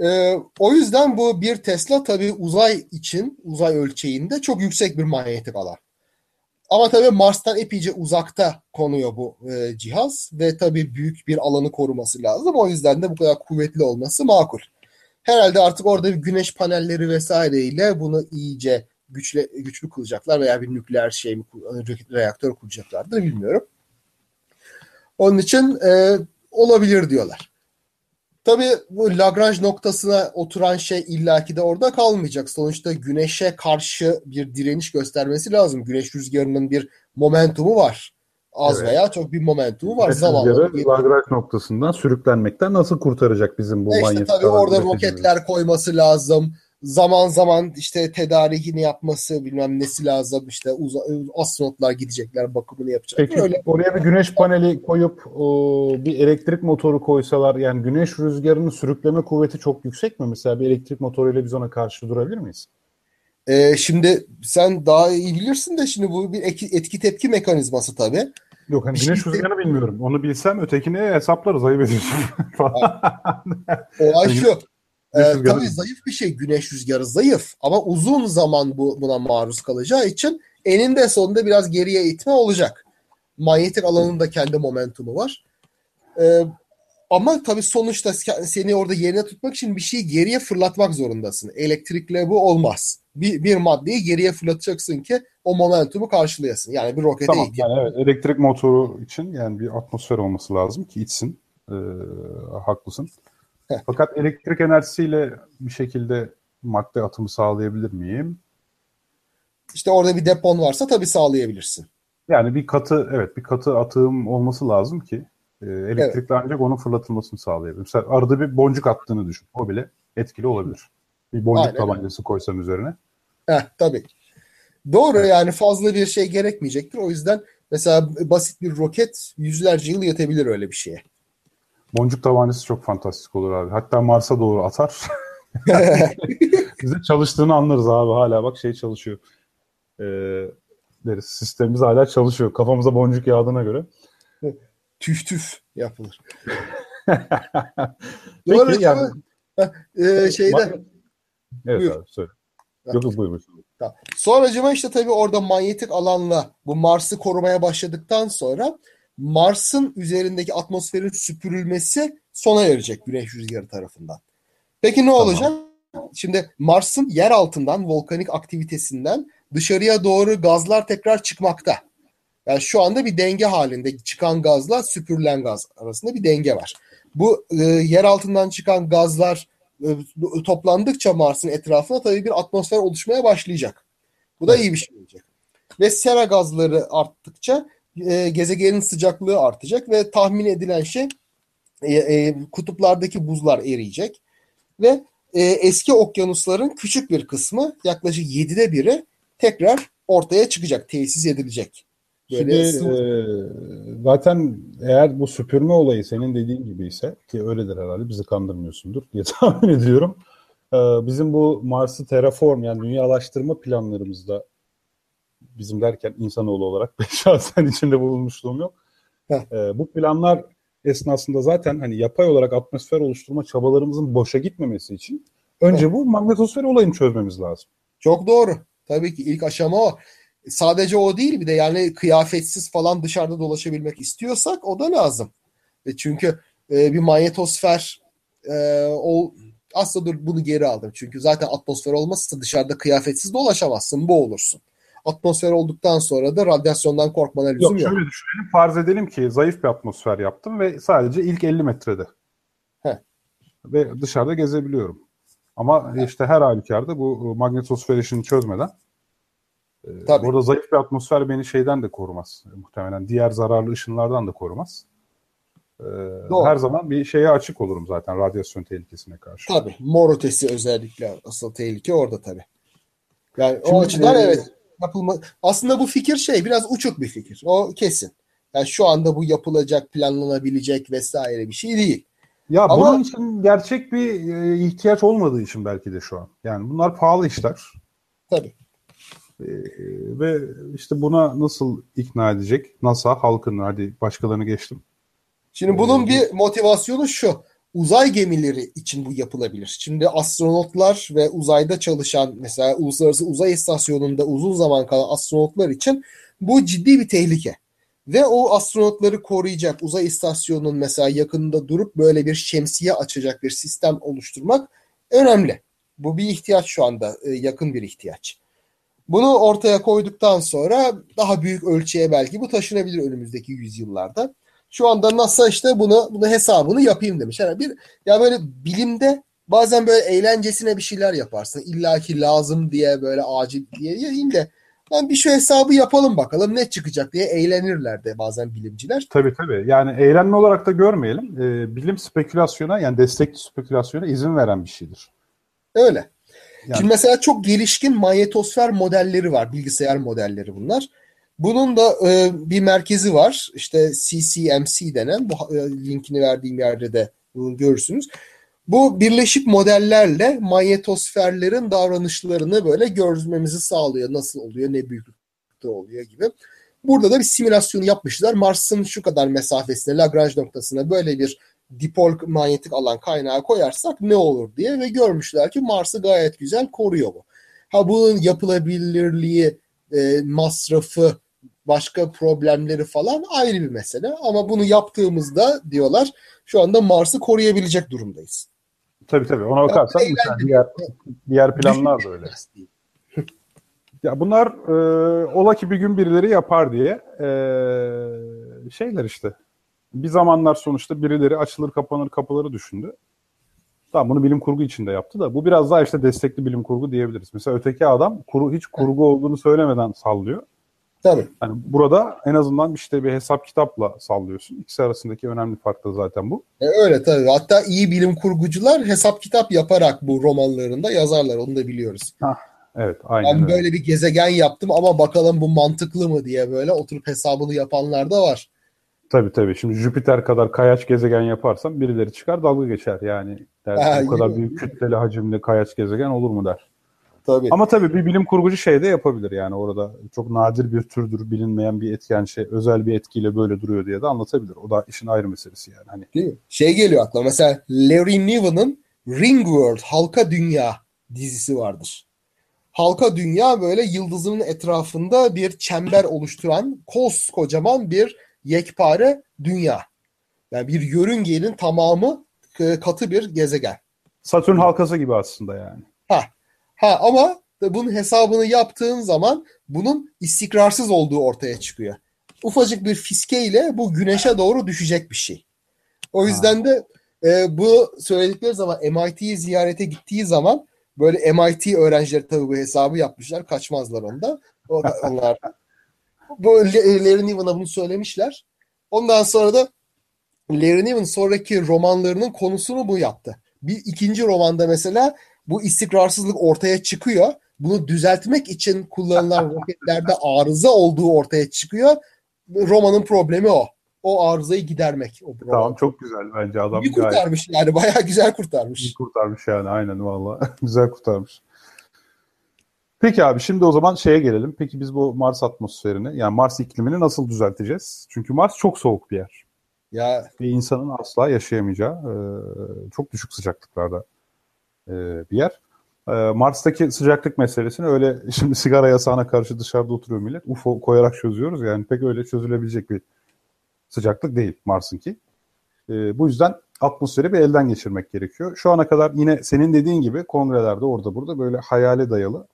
Ee, o yüzden bu bir Tesla tabii uzay için, uzay ölçeğinde çok yüksek bir manyetik alan. Ama tabii Mars'tan epeyce uzakta konuyor bu e, cihaz ve tabii büyük bir alanı koruması lazım. O yüzden de bu kadar kuvvetli olması makul. Herhalde artık orada bir güneş panelleri vesaireyle bunu iyice güçlü, güçlü kılacaklar veya bir nükleer şey mi, reaktör kuracaklardır bilmiyorum. Onun için e, olabilir diyorlar. Tabii bu Lagrange noktasına oturan şey illaki de orada kalmayacak. Sonuçta güneşe karşı bir direniş göstermesi lazım. Güneş rüzgarının bir momentumu var. Az Evet. veya çok bir momentumu var. Zamanla rüzgarı Lagrange noktasından sürüklenmekten nasıl kurtaracak bizim bu E işte manyetik tabii orada roketler koyması lazım. Zaman zaman işte tedarikini yapması bilmem nesi lazım. İşte uza- astronotlar gidecekler bakımını yapacaklar. Peki Öyle oraya bir güneş paneli koyup o, bir elektrik motoru koysalar yani güneş rüzgarının sürükleme kuvveti çok yüksek mi? Mesela bir elektrik motoruyla biz ona karşı durabilir miyiz? Ee, şimdi sen daha iyi bilirsin de şimdi bu bir etki tepki mekanizması tabii. Yok hani güneş rüzgarını bilmiyorum. Onu bilsem ötekini hesaplarız ayıp ediyorsun. Olay şu. Güneş rüzgarı- tabii zayıf bir şey güneş rüzgarı zayıf ama uzun zaman bu buna maruz kalacağı için eninde sonunda biraz geriye itme olacak. Manyetik alanın da kendi momentumu var. Ee, ama tabii sonuçta se- seni orada yerine tutmak için bir şeyi geriye fırlatmak zorundasın. Elektrikle bu olmaz. Bir, bir maddeyi geriye fırlatacaksın ki o momentumu karşılayasın. Yani bir rokete Tamam ihtiyaç. yani evet elektrik motoru için yani bir atmosfer olması lazım ki itsin. Ee, haklısın. Fakat elektrik enerjisiyle bir şekilde madde atımı sağlayabilir miyim? İşte orada bir depon varsa tabii sağlayabilirsin. Yani bir katı evet bir katı atığım olması lazım ki e, elektrikle ancak onun fırlatılmasını sağlayabilir. Mesela arada bir boncuk attığını düşün. O bile etkili olabilir. Bir boncuk Aynen. tabancası koysam üzerine. Heh, tabii. Doğru Evet. yani fazla bir şey gerekmeyecektir. O yüzden mesela basit bir roket yüzlerce yıl yetebilir öyle bir şeye. Boncuk tabancası çok fantastik olur abi. Hatta Mars'a doğru atar. Bize çalıştığını anlarız abi hala bak şey çalışıyor. Ee, deriz sistemimiz hala çalışıyor. Kafamıza boncuk yağdığına göre. tüf tüf yapılır. Peki Doğru, yani Ee, şeyde evet Buyur. abi söyle. Yok yok buyur. Tamam. Sonracıma işte tabii orada manyetik alanla bu Mars'ı korumaya başladıktan sonra Mars'ın üzerindeki atmosferin süpürülmesi sona erecek güneş rüzgarı tarafından. Peki ne Tamam. olacak? Şimdi Mars'ın yer altından volkanik aktivitesinden dışarıya doğru gazlar tekrar çıkmakta. Yani şu anda bir denge halinde çıkan gazla süpürülen gaz arasında bir denge var. Bu e, yer altından çıkan gazlar e, toplandıkça Mars'ın etrafına tabii bir atmosfer oluşmaya başlayacak. Bu da iyi bir şey olacak. Ve sera gazları arttıkça e, gezegenin sıcaklığı artacak ve tahmin edilen şey e, e, kutuplardaki buzlar eriyecek ve e, eski okyanusların küçük bir kısmı yaklaşık 7'de biri tekrar ortaya çıkacak, tesis edilecek. Şimdi Böyle e, sıvı- zaten eğer bu süpürme olayı senin dediğin gibi ise ki öyledir herhalde bizi kandırmıyorsundur diye tahmin ediyorum. E, bizim bu Mars'ı terraform yani dünyalaştırma planlarımızda bizim derken insanoğlu olarak ben şahsen içinde bulunmuşluğum yok. E, bu planlar esnasında zaten hani yapay olarak atmosfer oluşturma çabalarımızın boşa gitmemesi için önce bu magnetosfer olayını çözmemiz lazım. Çok doğru. Tabii ki ilk aşama o. Sadece o değil bir de yani kıyafetsiz falan dışarıda dolaşabilmek istiyorsak o da lazım. E çünkü e, bir manyetosfer e, o aslında dur bunu geri aldım. Çünkü zaten atmosfer olmazsa dışarıda kıyafetsiz dolaşamazsın. Boğulursun. Atmosfer olduktan sonra da radyasyondan korkmana lüzum Yok yok. şöyle düşünelim farz edelim ki zayıf bir atmosfer yaptım ve sadece ilk 50 metrede. Heh. Ve dışarıda gezebiliyorum. Ama işte her halükarda bu magnetosfer işini çözmeden Ee, Tabii. Burada zayıf bir atmosfer beni şeyden de korumaz. Muhtemelen diğer zararlı ışınlardan da korumaz. Doğru. Her zaman bir şeye açık olurum zaten radyasyon tehlikesine karşı. Tabii. Mor ötesi özellikle asıl tehlike orada tabii. Yani Şimdi, o açıdan e, evet yapılma aslında bu fikir şey biraz uçuk bir fikir. O kesin. Yani şu anda bu yapılacak, planlanabilecek vesaire bir şey değil. Ya Ama, bunun için gerçek bir e, ihtiyaç olmadığı için belki de şu an. Yani bunlar pahalı işler. Tabii. E, ve işte buna nasıl ikna edecek? NASA halkını hadi başkalarını geçtim. Şimdi bunun ee, bir motivasyonu şu. Uzay gemileri için bu yapılabilir. Şimdi astronotlar ve uzayda çalışan mesela Uluslararası Uzay İstasyonu'nda uzun zaman kalan astronotlar için bu ciddi bir tehlike. Ve o astronotları koruyacak uzay istasyonunun mesela yakınında durup böyle bir şemsiye açacak bir sistem oluşturmak önemli. Bu bir ihtiyaç şu anda, e, yakın bir ihtiyaç. Bunu ortaya koyduktan sonra daha büyük ölçüye belki bu taşınabilir önümüzdeki yüzyıllarda. Şu anda NASA işte bunu bunu hesabını yapayım demiş. Yani bir ya böyle bilimde bazen böyle eğlencesine bir şeyler yaparsın. İlla ki lazım diye böyle acil diye değil de yani bir şu hesabı yapalım bakalım ne çıkacak diye eğlenirler de bazen bilimciler. Tabii tabii. Yani eğlenme olarak da görmeyelim. Ee, bilim spekülasyona yani destekli spekülasyona izin veren bir şeydir. Öyle. Yani... Şimdi mesela çok gelişkin manyetosfer modelleri var. Bilgisayar modelleri bunlar. Bunun da e, bir merkezi var. İşte CCMC denen bu e, linkini verdiğim yerde de bunu görürsünüz. Bu birleşik modellerle manyetosferlerin davranışlarını böyle görmemizi sağlıyor. Nasıl oluyor, ne büyüklükte oluyor gibi. Burada da bir simülasyonu yapmışlar. Mars'ın şu kadar mesafesine, Lagrange noktasına böyle bir dipol manyetik alan kaynağı koyarsak ne olur diye ve görmüşler ki Mars'ı gayet güzel koruyor bu. Ha bunun yapılabilirliği, e, masrafı, başka problemleri falan ayrı bir mesele. Ama bunu yaptığımızda diyorlar şu anda Mars'ı koruyabilecek durumdayız. Tabii tabii ona bakarsan yani diğer, diğer planlar da öyle. ya bunlar e, ola ki bir gün birileri yapar diye e, şeyler işte. Bir zamanlar sonuçta birileri açılır kapanır kapıları düşündü. Tamam bunu bilim kurgu içinde yaptı da bu biraz daha işte destekli bilim kurgu diyebiliriz. Mesela öteki adam kuru hiç kurgu olduğunu söylemeden sallıyor. Tabii. Yani burada en azından işte bir hesap kitapla sallıyorsun. İkisi arasındaki önemli fark da zaten bu. E öyle tabii. Hatta iyi bilim kurgucular hesap kitap yaparak bu romanlarında yazarlar. Onu da biliyoruz. Hah, evet aynen Ben öyle. böyle bir gezegen yaptım ama bakalım bu mantıklı mı diye böyle oturup hesabını yapanlar da var. Tabii tabii. Şimdi Jüpiter kadar kayaç gezegen yaparsan birileri çıkar dalga geçer yani. Der, ha, bu kadar büyük kütleli hacimli kayaç gezegen olur mu der. Tabii. Ama tabii bir bilim kurgucu şey de yapabilir yani orada çok nadir bir türdür bilinmeyen bir etken şey özel bir etkiyle böyle duruyor diye de anlatabilir. O da işin ayrı meselesi yani. Hani... Değil mi? Şey geliyor aklıma mesela Larry Niven'ın Ringworld Halka Dünya dizisi vardır. Halka Dünya böyle yıldızının etrafında bir çember oluşturan koskocaman bir yekpare dünya. Yani bir yörüngenin tamamı e, katı bir gezegen. Satürn halkası gibi aslında yani. Ha, Ha ama bunun hesabını yaptığın zaman bunun istikrarsız olduğu ortaya çıkıyor. Ufacık bir fiskeyle bu güneşe doğru düşecek bir şey. O yüzden ha. de e, bu söyledikleri zaman MIT'yi ziyarete gittiği zaman böyle MIT öğrencileri tabii bu hesabı yapmışlar. Kaçmazlar onda. O onlar bu Larry Niven'a bunu söylemişler. Ondan sonra da Larry Niven sonraki romanlarının konusunu bu yaptı. Bir ikinci romanda mesela bu istikrarsızlık ortaya çıkıyor. Bunu düzeltmek için kullanılan roketlerde arıza olduğu ortaya çıkıyor. Romanın problemi o. O arızayı gidermek. O roman. tamam çok güzel bence adam. İyi kurtarmış gayet. yani bayağı güzel kurtarmış. İyi kurtarmış yani aynen valla. güzel kurtarmış. Peki abi şimdi o zaman şeye gelelim. Peki biz bu Mars atmosferini yani Mars iklimini nasıl düzelteceğiz? Çünkü Mars çok soğuk bir yer. Ya bir insanın asla yaşayamayacağı çok düşük sıcaklıklarda e, bir yer. E, Mars'taki sıcaklık meselesini öyle şimdi sigara yasağına karşı dışarıda oturuyor millet. UFO koyarak çözüyoruz. Yani pek öyle çözülebilecek bir sıcaklık değil Mars'ınki. E, bu yüzden atmosferi bir elden geçirmek gerekiyor. Şu ana kadar yine senin dediğin gibi kongrelerde orada burada böyle hayale dayalı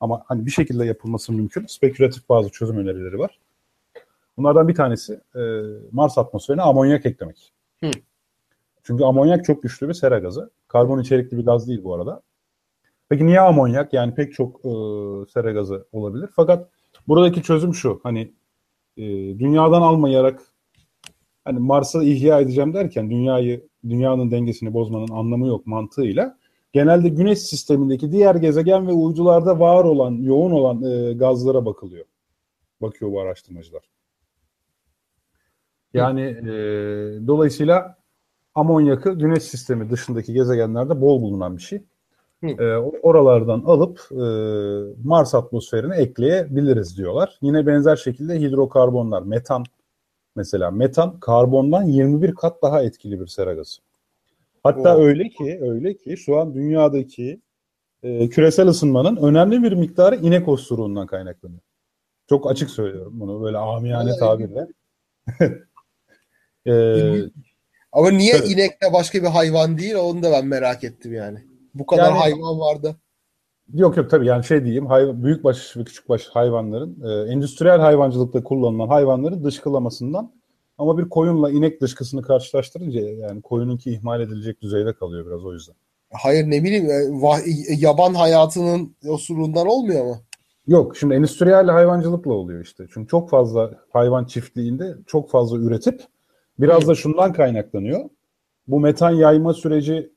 ama hani bir şekilde yapılması mümkün. Spekülatif bazı çözüm önerileri var. Bunlardan bir tanesi e, Mars atmosferine amonyak eklemek. Hı. Çünkü amonyak çok güçlü bir sera gazı. Karbon içerikli bir gaz değil bu arada. Peki niye amonyak? Yani pek çok e, sera gazı olabilir. Fakat buradaki çözüm şu. Hani e, dünyadan almayarak hani Mars'ı ihya edeceğim derken dünyayı dünyanın dengesini bozmanın anlamı yok mantığıyla genelde güneş sistemindeki diğer gezegen ve uydularda var olan, yoğun olan e, gazlara bakılıyor. Bakıyor bu araştırmacılar. Yani e, dolayısıyla amonyakı güneş sistemi dışındaki gezegenlerde bol bulunan bir şey. E, oralardan alıp e, Mars atmosferine ekleyebiliriz diyorlar. Yine benzer şekilde hidrokarbonlar, metan mesela metan karbondan 21 kat daha etkili bir sera gazı. Hatta oh. öyle ki öyle ki şu an dünyadaki e, küresel ısınmanın önemli bir miktarı inek osuruğundan kaynaklanıyor. Çok açık söylüyorum bunu böyle amiyane tabirle. ee, Ama niye tabii. inek de başka bir hayvan değil onu da ben merak ettim yani. Bu kadar yani, hayvan vardı. Yok yok tabii yani şey diyeyim hayvan, büyükbaş ve küçükbaş hayvanların e, endüstriyel hayvancılıkta kullanılan hayvanların dışkılamasından ama bir koyunla inek dışkısını karşılaştırınca yani koyununki ihmal edilecek düzeyde kalıyor biraz o yüzden. Hayır ne bileyim e, yaban hayatının osurundan olmuyor mu? Yok şimdi endüstriyel hayvancılıkla oluyor işte. Çünkü çok fazla hayvan çiftliğinde çok fazla üretip biraz da şundan kaynaklanıyor. Bu metan yayma süreci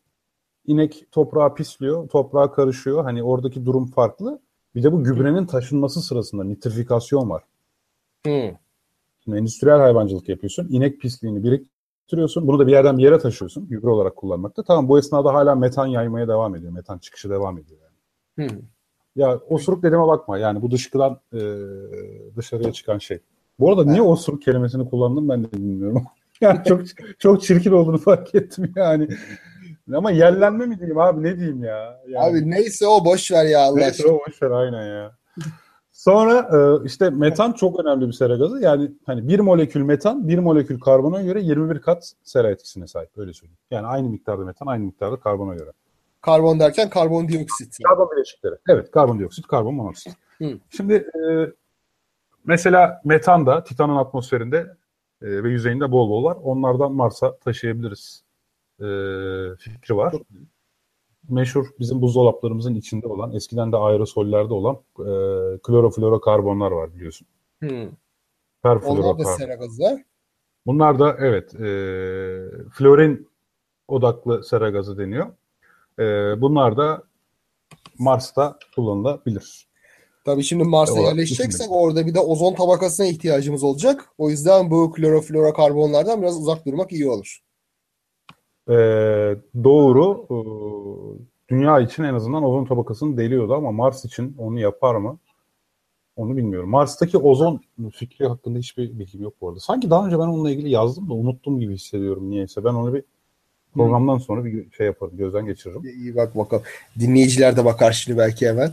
inek toprağa pisliyor, toprağa karışıyor. Hani oradaki durum farklı. Bir de bu gübrenin taşınması sırasında nitrifikasyon var. Hmm. Şimdi endüstriyel hayvancılık yapıyorsun. İnek pisliğini biriktiriyorsun. Bunu da bir yerden bir yere taşıyorsun. Gübre olarak kullanmakta. Tamam bu esnada hala metan yaymaya devam ediyor. Metan çıkışı devam ediyor yani. Hmm. Ya osuruk dediğime bakma. Yani bu dışkıdan e, dışarıya çıkan şey. Bu arada niye osuruk kelimesini kullandım ben de bilmiyorum. yani çok çok çirkin olduğunu fark ettim yani. Ama yerlenme mi diyeyim abi ne diyeyim ya? Yani, abi neyse o boş ver ya Allah Neyse o boş ver aynen ya. Sonra e, işte metan çok önemli bir sera gazı. Yani hani bir molekül metan bir molekül karbona göre 21 kat sera etkisine sahip. Öyle söyleyeyim. Yani aynı miktarda metan aynı miktarda karbona göre. Karbon derken karbondioksit. Karbon bileşikleri. Evet karbondioksit, karbon monoksit. Hı. Şimdi e, mesela metan da Titan'ın atmosferinde e, ve yüzeyinde bol bol var. Onlardan Mars'a taşıyabiliriz e, fikri var. Meşhur bizim buzdolaplarımızın içinde olan, eskiden de aerosollerde olan e, kloroflorokarbonlar var biliyorsun. Hmm. Onlar da sera gazı Bunlar da evet e, florin odaklı sera gazı deniyor. E, bunlar da Mars'ta kullanılabilir. Tabii şimdi Mars'a e, yerleşeceksek orada bir de ozon tabakasına ihtiyacımız olacak. O yüzden bu kloroflorokarbonlardan biraz uzak durmak iyi olur. Ee, doğru. Ee, dünya için en azından ozon tabakasını deliyordu ama Mars için onu yapar mı? Onu bilmiyorum. Mars'taki ozon fikri hakkında hiçbir bilgim yok bu arada. Sanki daha önce ben onunla ilgili yazdım da unuttum gibi hissediyorum niyeyse. Ben onu bir programdan sonra bir şey yaparım, gözden geçiririm. İyi bak bakalım. Dinleyiciler de bakar şimdi belki hemen.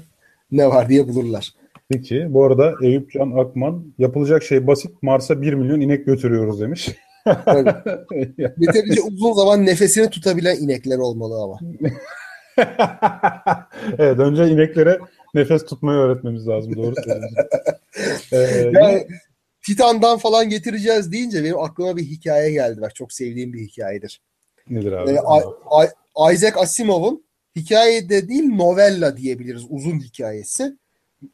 Ne var diye bulurlar. Peki. Bu arada Eyüp Can Akman yapılacak şey basit. Mars'a 1 milyon inek götürüyoruz demiş. Yeterince uzun zaman nefesini tutabilen inekler olmalı ama. evet önce ineklere nefes tutmayı öğretmemiz lazım. Doğru söylüyorsun. ee, yani, Titan'dan falan getireceğiz deyince benim aklıma bir hikaye geldi. Bak çok sevdiğim bir hikayedir. Nedir abi? Ee, Isaac Asimov'un hikayede değil novella diyebiliriz uzun hikayesi.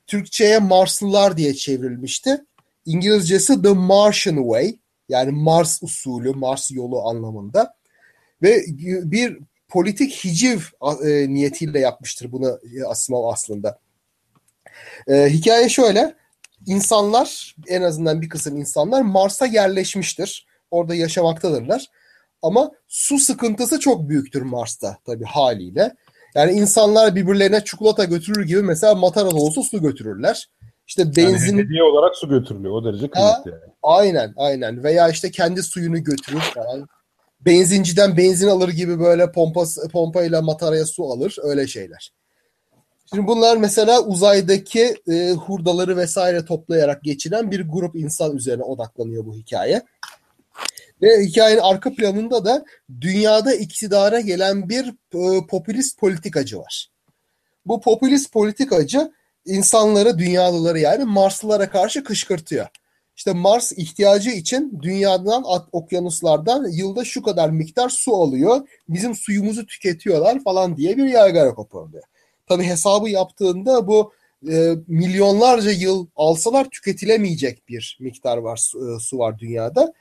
Türkçe'ye Marslılar diye çevrilmişti. İngilizcesi The Martian Way. Yani Mars usulü, Mars yolu anlamında. Ve bir politik hiciv e, niyetiyle yapmıştır bunu e, Asimov aslında. E, hikaye şöyle. İnsanlar en azından bir kısım insanlar Mars'a yerleşmiştir. Orada yaşamaktadırlar. Ama su sıkıntısı çok büyüktür Mars'ta tabii haliyle. Yani insanlar birbirlerine çikolata götürür gibi mesela matara dolusu su götürürler. İşte benzin... Yani hediye olarak su götürülüyor. O derece kıymetli yani. Aynen aynen. Veya işte kendi suyunu götürür falan. Benzinciden benzin alır gibi böyle pompa, pompayla mataraya su alır. Öyle şeyler. Şimdi bunlar mesela uzaydaki e, hurdaları vesaire toplayarak geçiren bir grup insan üzerine odaklanıyor bu hikaye. Ve hikayenin arka planında da dünyada iktidara gelen bir e, popülist politikacı var. Bu popülist politikacı insanları, dünyalıları yani Marslılara karşı kışkırtıyor. İşte Mars ihtiyacı için dünyadan, okyanuslardan yılda şu kadar miktar su alıyor. Bizim suyumuzu tüketiyorlar falan diye bir yaygara koparılıyor. tabii hesabı yaptığında bu e, milyonlarca yıl alsalar tüketilemeyecek bir miktar var su, e, su var dünyada.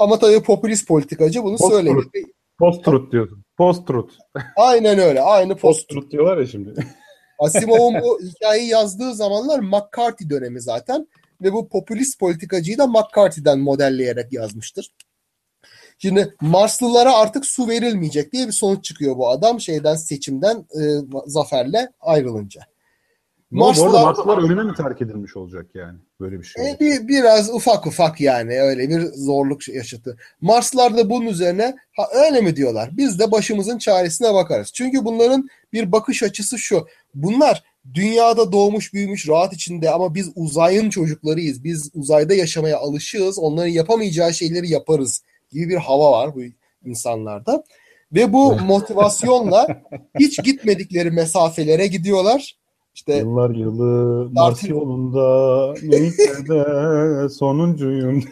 Ama tabii popülist politikacı bunu Post söyledi. Post-truth diyorsun. Post-truth. Aynen öyle. Aynı post. Post-truth diyorlar ya şimdi. Asimov'un bu hikayeyi yazdığı zamanlar McCarthy dönemi zaten ve bu popülist politikacıyı da McCarthy'den modelleyerek yazmıştır. Şimdi Marslılara artık su verilmeyecek diye bir sonuç çıkıyor bu adam şeyden seçimden e, zaferle ayrılınca. Oldu orada Marslılar ölüme mi terk edilmiş olacak yani? Böyle bir şey. E, bir, biraz ufak ufak yani öyle bir zorluk yaşatı. Marslılar da bunun üzerine ha, öyle mi diyorlar? Biz de başımızın çaresine bakarız. Çünkü bunların bir bakış açısı şu. Bunlar dünyada doğmuş büyümüş rahat içinde ama biz uzayın çocuklarıyız. Biz uzayda yaşamaya alışığız. Onların yapamayacağı şeyleri yaparız gibi bir hava var bu insanlarda. Ve bu motivasyonla hiç gitmedikleri mesafelere gidiyorlar. İşte Yıllar yılı Mars yolunda neyse sonuncuyum.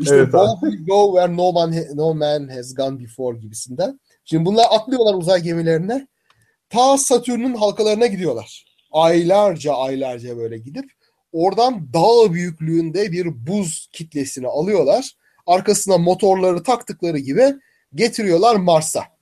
işte evet, will go where no man, no man has gone before gibisinden. Şimdi bunlar atlıyorlar uzay gemilerine. Ta Satürn'ün halkalarına gidiyorlar. Aylarca aylarca böyle gidip oradan dağ büyüklüğünde bir buz kitlesini alıyorlar. Arkasına motorları taktıkları gibi getiriyorlar Mars'a.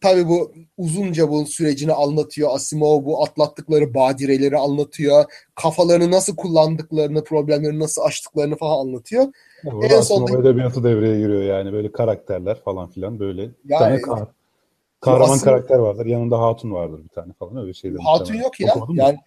Tabii bu uzunca bu sürecini anlatıyor. Asimov bu atlattıkları badireleri anlatıyor. Kafalarını nasıl kullandıklarını, problemleri nasıl aştıklarını falan anlatıyor. Burada en sonunda edebiyatı devreye giriyor yani böyle karakterler falan filan böyle. Yani, bir tane kah kahraman Asimov... karakter vardır. Yanında hatun vardır bir tane falan öyle şeyler. Hatun yok ya. Yani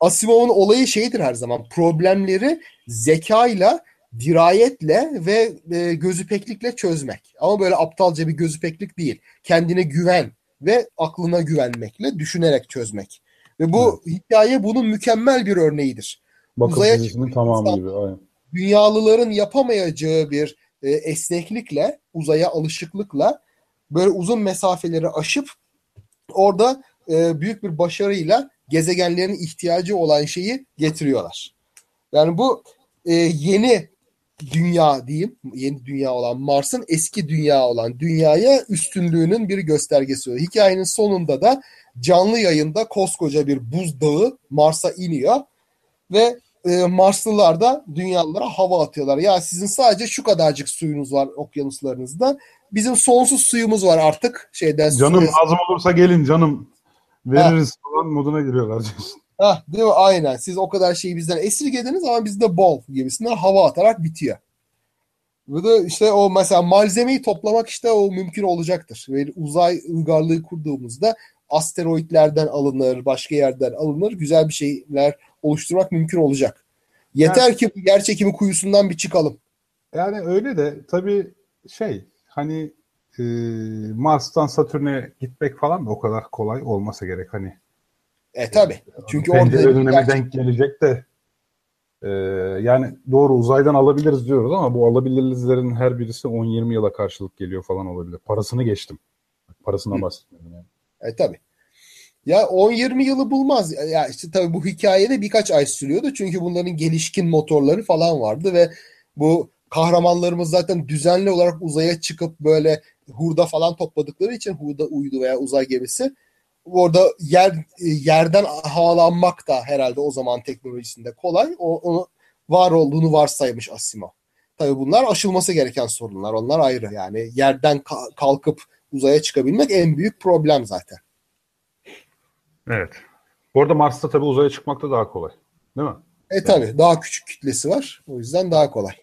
Asimov'un olayı şeydir her zaman. Problemleri zekayla dirayetle ve e, gözüpeklikle çözmek. Ama böyle aptalca bir gözüpeklik değil. Kendine güven ve aklına güvenmekle düşünerek çözmek. Ve bu evet. hikaye bunun mükemmel bir örneğidir. Bakım Uzaya dizisinin tamamı gibi. Aynen. Dünyalıların yapamayacağı bir e, esneklikle, uzaya alışıklıkla böyle uzun mesafeleri aşıp orada e, büyük bir başarıyla gezegenlerin ihtiyacı olan şeyi getiriyorlar. Yani bu e, yeni dünya diyeyim, yeni dünya olan Mars'ın eski dünya olan dünyaya üstünlüğünün bir göstergesi oluyor. Hikayenin sonunda da canlı yayında koskoca bir buzdağı Mars'a iniyor ve e, Marslılar da dünyalılara hava atıyorlar. Ya sizin sadece şu kadarcık suyunuz var okyanuslarınızda. Bizim sonsuz suyumuz var artık. Şeyden canım lazım olursa gelin canım. Veririz ha. falan moduna giriyorlar diyorsun. Ha, değil mi? Aynen. Siz o kadar şeyi bizden esirgediniz ama bizde bol gibisinden hava atarak bitiyor. Bu da işte o mesela malzemeyi toplamak işte o mümkün olacaktır. Ve uzay uygarlığı kurduğumuzda asteroitlerden alınır, başka yerden alınır. Güzel bir şeyler oluşturmak mümkün olacak. Yeter yani, ki yer çekimi kuyusundan bir çıkalım. Yani öyle de tabii şey hani e, Mars'tan Satürn'e gitmek falan da o kadar kolay olmasa gerek hani. E tabi. Çünkü orada döneme gerçek... denk gelecek de e, yani doğru uzaydan alabiliriz diyoruz ama bu alabilirlerin her birisi 10-20 yıla karşılık geliyor falan olabilir. Parasını geçtim. Parasından bahsetmiyorum yani. E tabi. Ya 10-20 yılı bulmaz. Ya işte tabii bu hikayede birkaç ay sürüyordu. Çünkü bunların gelişkin motorları falan vardı ve bu kahramanlarımız zaten düzenli olarak uzaya çıkıp böyle hurda falan topladıkları için hurda uydu veya uzay gemisi orada yer yerden havalanmak da herhalde o zaman teknolojisinde kolay. O, onu var olduğunu varsaymış Asimov. Tabii bunlar aşılması gereken sorunlar. Onlar ayrı yani. Yerden kalkıp uzaya çıkabilmek en büyük problem zaten. Evet. Bu arada Mars'ta tabii uzaya çıkmak da daha kolay. Değil mi? E tabii. Daha küçük kütlesi var. O yüzden daha kolay.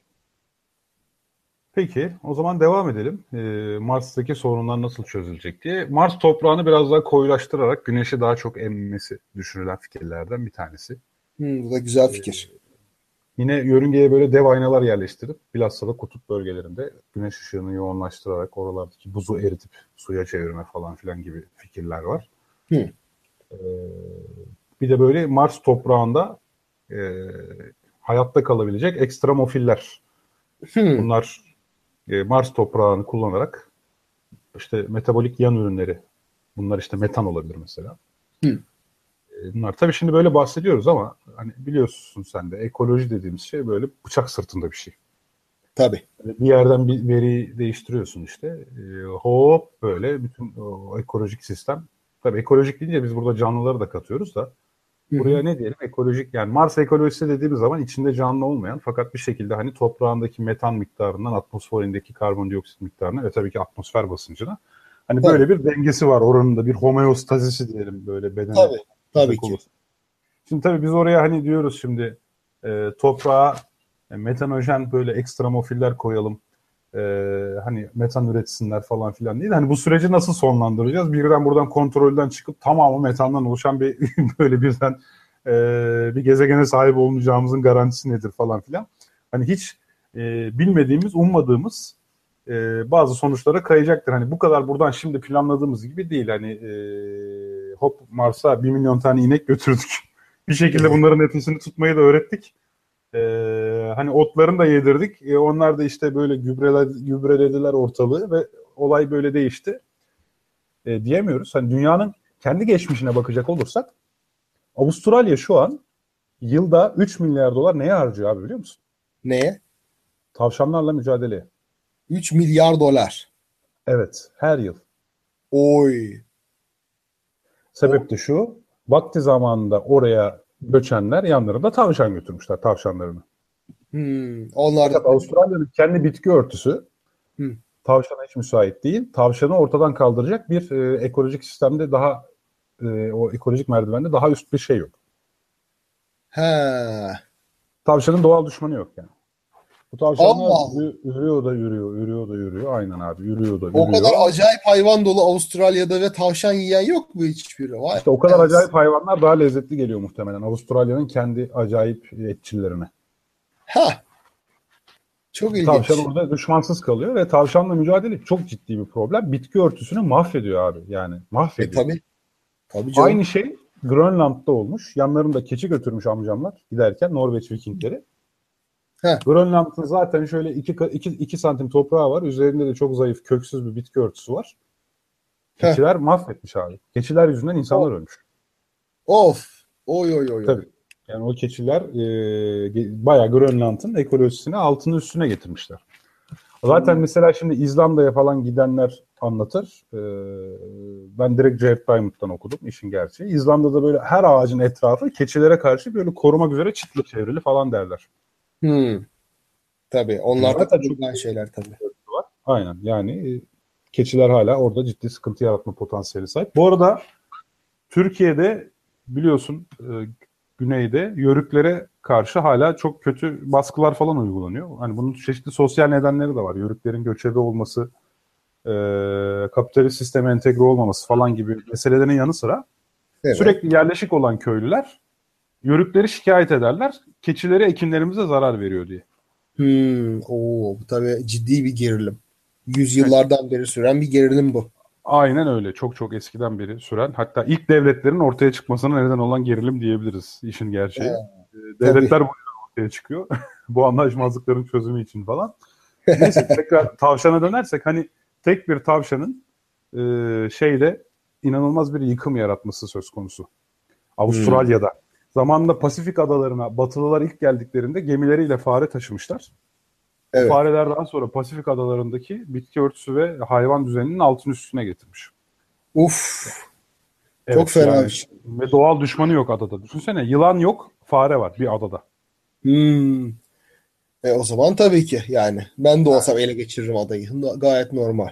Peki o zaman devam edelim. Ee, Mars'taki sorunlar nasıl çözülecek diye. Mars toprağını biraz daha koyulaştırarak güneşi daha çok emmesi düşünülen fikirlerden bir tanesi. Hmm, bu da güzel fikir. Ee, yine yörüngeye böyle dev aynalar yerleştirip bilhassa da kutup bölgelerinde güneş ışığını yoğunlaştırarak oralardaki buzu eritip suya çevirme falan filan gibi fikirler var. Hmm. Ee, bir de böyle Mars toprağında e, hayatta kalabilecek ekstremofiller. Hmm. Bunlar e, Mars toprağını kullanarak işte metabolik yan ürünleri bunlar işte metan olabilir mesela. Hı. E, bunlar tabii şimdi böyle bahsediyoruz ama hani biliyorsun sen de ekoloji dediğimiz şey böyle bıçak sırtında bir şey. Tabii. bir yerden bir veri değiştiriyorsun işte. E, hop böyle bütün o ekolojik sistem Tabii ekolojik deyince biz burada canlıları da katıyoruz da buraya ne diyelim ekolojik yani Mars ekolojisi dediğimiz zaman içinde canlı olmayan fakat bir şekilde hani toprağındaki metan miktarından atmosferindeki karbondioksit miktarına ve tabii ki atmosfer basıncına hani Tabii. böyle bir dengesi var oranında bir homeostazisi diyelim böyle bedene. Tabii, tabii ki. Şimdi tabii biz oraya hani diyoruz şimdi e, toprağa e, metanojen böyle ekstramofiller koyalım. E, hani metan üretsinler falan filan değil. Hani bu süreci nasıl sonlandıracağız? Birden buradan kontrolden çıkıp tamamı metandan oluşan bir böyle birden e, bir gezegene sahip olmayacağımızın garantisi nedir falan filan. Hani hiç e, bilmediğimiz, ummadığımız e, bazı sonuçlara kayacaktır. Hani bu kadar buradan şimdi planladığımız gibi değil. Hani e, hop Mars'a bir milyon tane inek götürdük. Bir şekilde bunların nefesini tutmayı da öğrettik. Ee, hani otlarını da yedirdik. Ee, onlar da işte böyle gübreledi, gübrelediler ortalığı ve olay böyle değişti. Ee, diyemiyoruz. Hani dünyanın kendi geçmişine bakacak olursak Avustralya şu an yılda 3 milyar dolar neye harcıyor abi biliyor musun? Neye? Tavşanlarla mücadeleye. 3 milyar dolar. Evet, her yıl. Oy. Sebep de şu, vakti zamanında oraya göçenler yanlarında tavşan götürmüşler, tavşanlarını. Hmm. Onlar da Avustralya'nın kendi bitki örtüsü Hı. tavşana hiç müsait değil. Tavşanı ortadan kaldıracak bir e, ekolojik sistemde daha e, o ekolojik merdivende daha üst bir şey yok. He. Tavşanın doğal düşmanı yok yani. Bu tavşanlar Allah yürüyor da yürüyor, yürüyor da yürüyor. Aynen abi, yürüyor da O yürüyor. kadar acayip hayvan dolu Avustralya'da ve tavşan yiyen yok mu hiçbiri? Vay. İşte o kadar Evet. acayip hayvanlar daha lezzetli geliyor muhtemelen Avustralya'nın kendi acayip etçillerine. Ha. Çok ilginç. Tavşan orada düşmansız kalıyor ve tavşanla mücadele çok ciddi bir problem. Bitki örtüsünü mahvediyor abi yani E, mahvediyor. tabii. Tabii canım. Aynı şey Grönland'da olmuş. Yanlarında keçi götürmüş amcamlar giderken Norveç Vikingleri. Heh. Grönland'ın zaten şöyle 2 iki, iki santim toprağı var. Üzerinde de çok zayıf köksüz bir bitki örtüsü var. Heh. Keçiler mahvetmiş abi. Keçiler yüzünden insanlar Oh. ölmüş. Of. Oy oy oy. Tabii. Yani o keçiler e, bayağı Grönland'ın ekolojisini altını üstüne getirmişler. Zaten mesela şimdi İzlanda'ya falan gidenler anlatır. E, ben direkt Jared Diamond'dan okudum işin gerçeği. İzlanda'da böyle her ağacın etrafı keçilere karşı böyle korumak üzere çitle çevrili falan derler. Hmm. Tabii. Onlar da Zaten çok- kullanılan şeyler tabii. var. Aynen yani e, keçiler hala orada ciddi sıkıntı yaratma potansiyeli sahip. Bu arada Türkiye'de biliyorsun e, güneyde yörüklere karşı hala çok kötü baskılar falan uygulanıyor. Hani bunun çeşitli sosyal nedenleri de var. Yörüklerin göçebe olması, e, kapitalist sisteme entegre olmaması falan gibi meselelerin yanı sıra Evet. sürekli yerleşik olan köylüler yörükleri şikayet ederler. Keçileri ekinlerimize zarar veriyor diye. Hmm. Oo, bu tabii ciddi bir gerilim. Yüzyıllardan beri süren bir gerilim bu. Aynen öyle. Çok çok eskiden beri süren hatta ilk devletlerin ortaya çıkmasına neden olan gerilim diyebiliriz işin gerçeği. Ee, Devletler bu ortaya çıkıyor. bu anlaşmazlıkların çözümü için falan. Neyse tekrar tavşana dönersek hani tek bir tavşanın e, şeyde inanılmaz bir yıkım yaratması söz konusu. Avustralya'da. Zamanında Pasifik adalarına Batılılar ilk geldiklerinde gemileriyle fare taşımışlar. Evet. Fareler daha sonra Pasifik adalarındaki bitki örtüsü ve hayvan düzeninin altın üstüne getirmiş. Uf. Evet, Çok fenaymış. ve doğal düşmanı yok adada. Düşünsene yılan yok, fare var bir adada. Hmm. E o zaman tabii ki yani ben de olsam ele geçiririm adayı. Gayet normal.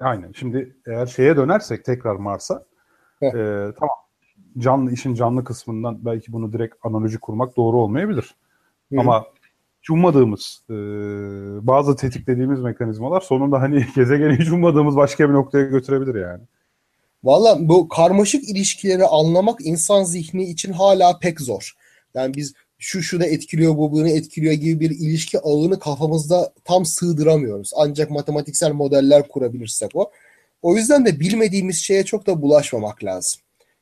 Aynen. Şimdi eğer şeye dönersek tekrar Mars'a e, tamam canlı işin canlı kısmından belki bunu direkt analoji kurmak doğru olmayabilir. Hı. Ama hiç ummadığımız e, bazı tetiklediğimiz mekanizmalar sonunda hani gezegeni hiç ummadığımız başka bir noktaya götürebilir yani. Valla bu karmaşık ilişkileri anlamak insan zihni için hala pek zor. Yani biz şu şu da etkiliyor bu bunu etkiliyor gibi bir ilişki ağını kafamızda tam sığdıramıyoruz. Ancak matematiksel modeller kurabilirsek o. O yüzden de bilmediğimiz şeye çok da bulaşmamak lazım.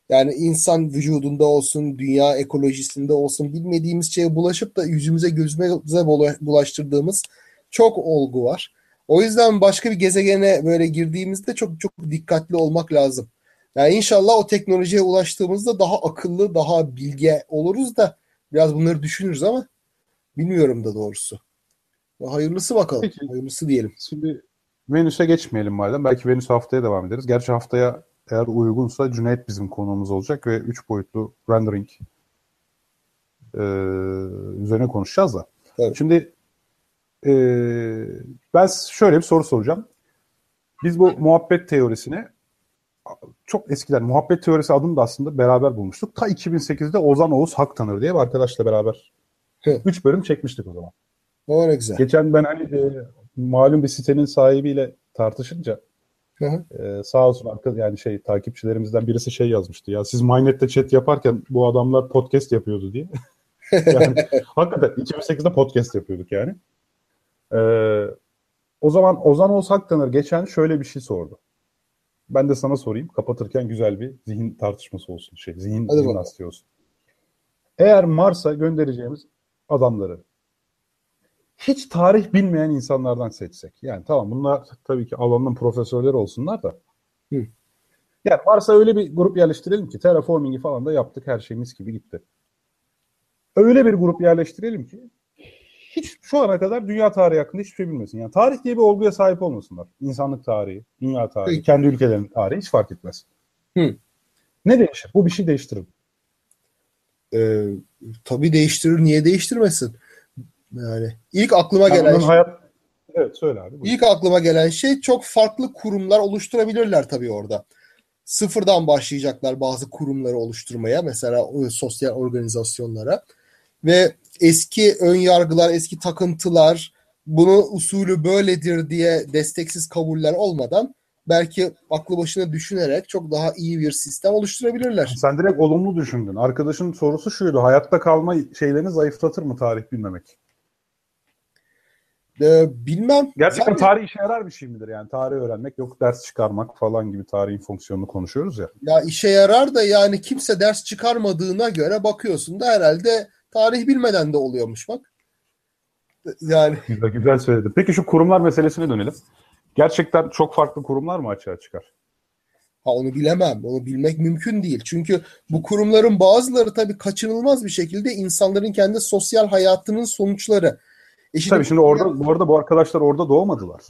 Yani insan vücudunda olsun, dünya ekolojisinde olsun bilmediğimiz şeye bulaşıp da yüzümüze gözümüze bula- bulaştırdığımız çok olgu var. O yüzden başka bir gezegene böyle girdiğimizde çok çok dikkatli olmak lazım. Yani inşallah o teknolojiye ulaştığımızda daha akıllı, daha bilge oluruz da biraz bunları düşünürüz ama bilmiyorum da doğrusu. Hayırlısı bakalım. Peki. Hayırlısı diyelim. Şimdi Venüs'e geçmeyelim madem. Belki Venüs haftaya devam ederiz. Gerçi haftaya eğer uygunsa Cüneyt bizim konuğumuz olacak ve 3 boyutlu rendering e, üzerine konuşacağız da. Evet. Şimdi e, ben şöyle bir soru soracağım. Biz bu muhabbet teorisine çok eskiden muhabbet teorisi adını da aslında beraber bulmuştuk. Ta 2008'de Ozan Oğuz Haktanır diye bir arkadaşla beraber 3 bölüm çekmiştik o zaman. O ne güzel. Geçen ben hani e, malum bir sitenin sahibiyle tartışınca Ee, sağ olsun arka, yani şey takipçilerimizden birisi şey yazmıştı ya siz Mynet'te chat yaparken bu adamlar podcast yapıyordu diye. yani hakikaten 2008'de podcast yapıyorduk yani. Ee, o zaman Ozan Oğuz Haktanır geçen şöyle bir şey sordu. Ben de sana sorayım. Kapatırken güzel bir zihin tartışması olsun. Şey, zihin jimnastiği olsun. Eğer Mars'a göndereceğimiz adamları hiç tarih bilmeyen insanlardan seçsek. Yani tamam bunlar tabii ki alanının profesörleri olsunlar da. Hı. Yani Mars'a öyle bir grup yerleştirelim ki terraforming'i falan da yaptık. Her şeyimiz gibi gitti. Öyle bir grup yerleştirelim ki hiç şu ana kadar dünya tarihi hakkında hiçbir şey bilmesin. Yani tarih diye bir olguya sahip olmasınlar. İnsanlık tarihi, dünya tarihi, Hı. kendi ülkelerinin tarihi hiç fark etmez. Hı. Ne değişir? Bu bir şey değiştirir. Ee, tabii değiştirir. Niye değiştirmesin? Yani ilk aklıma yani gelen şey, hayat... Evet söyle abi. Buyur. İlk aklıma gelen şey çok farklı kurumlar oluşturabilirler tabii orada. Sıfırdan başlayacaklar bazı kurumları oluşturmaya mesela sosyal organizasyonlara ve eski ön yargılar, eski takıntılar, bunu usulü böyledir diye desteksiz kabuller olmadan belki aklı başına düşünerek çok daha iyi bir sistem oluşturabilirler. Sen direkt olumlu düşündün. Arkadaşın sorusu şuydu. Hayatta kalma şeylerini zayıflatır mı tarih bilmemek? Ee, bilmem. Gerçekten Zaten... tarih işe yarar bir şey midir? Yani tarih öğrenmek yok ders çıkarmak falan gibi tarihin fonksiyonunu konuşuyoruz ya. Ya işe yarar da yani kimse ders çıkarmadığına göre bakıyorsun da herhalde tarih bilmeden de oluyormuş bak. Yani güzel, güzel söyledin. Peki şu kurumlar meselesine dönelim. Gerçekten çok farklı kurumlar mı açığa çıkar? Ha onu bilemem. Onu bilmek mümkün değil. Çünkü bu kurumların bazıları tabii kaçınılmaz bir şekilde insanların kendi sosyal hayatının sonuçları. E şimdi Tabii şimdi orada bu arada bu arkadaşlar orada doğmadılar.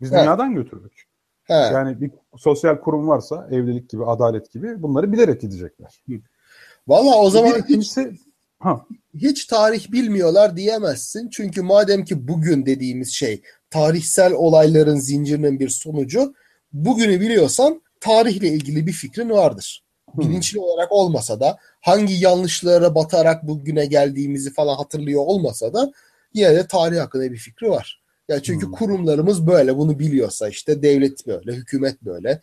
Biz He. dünyadan götürdük. He. Yani bir sosyal kurum varsa evlilik gibi, adalet gibi bunları bilerek gidecekler. Valla o zaman bir, kimse ha. hiç tarih bilmiyorlar diyemezsin. Çünkü madem ki bugün dediğimiz şey tarihsel olayların zincirinin bir sonucu bugünü biliyorsan tarihle ilgili bir fikrin vardır. Bilinçli hmm. olarak olmasa da hangi yanlışlara batarak bugüne geldiğimizi falan hatırlıyor olmasa da yine de tarih hakkında bir fikri var. Yani çünkü hmm. kurumlarımız böyle bunu biliyorsa işte devlet böyle, hükümet böyle,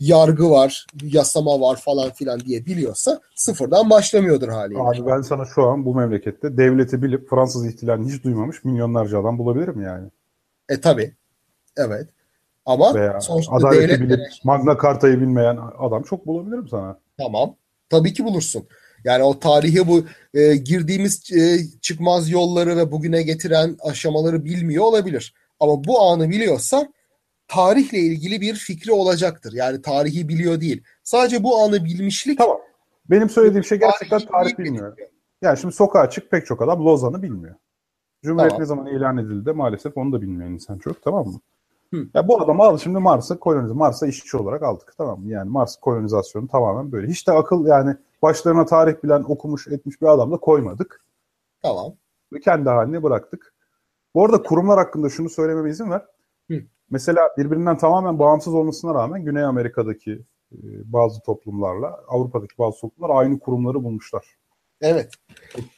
yargı var, yasama var falan filan diye biliyorsa sıfırdan başlamıyordur haliyle. Abi ben sana şu an bu memlekette devleti bilip Fransız ihtilalini hiç duymamış milyonlarca adam bulabilirim yani. E tabi. Evet. Ama Veya sonuçta adaleti devlet bilip Magna Carta'yı bilmeyen adam çok bulabilirim sana. Tamam. Tabii ki bulursun. Yani o tarihi bu e, girdiğimiz e, çıkmaz yolları ve bugüne getiren aşamaları bilmiyor olabilir. Ama bu anı biliyorsa tarihle ilgili bir fikri olacaktır. Yani tarihi biliyor değil. Sadece bu anı bilmişlik. Tamam. Benim söylediğim şey gerçekten tarih bilmiyor. Yani şimdi sokağa çık pek çok adam Lozan'ı bilmiyor. Cumhuriyet tamam. ne zaman ilan edildi maalesef onu da bilmeyen insan çok tamam mı? Hı. Ya bu adamı al şimdi Mars'a kolonize Mars'a işçi olarak aldık tamam mı? Yani Mars kolonizasyonu tamamen böyle. Hiç de akıl yani başlarına tarih bilen okumuş etmiş bir adam da koymadık. Tamam. Ve kendi haline bıraktık. Bu arada kurumlar hakkında şunu söylememe izin ver. Hı. Mesela birbirinden tamamen bağımsız olmasına rağmen Güney Amerika'daki e, bazı toplumlarla Avrupa'daki bazı toplumlar aynı kurumları bulmuşlar. Evet.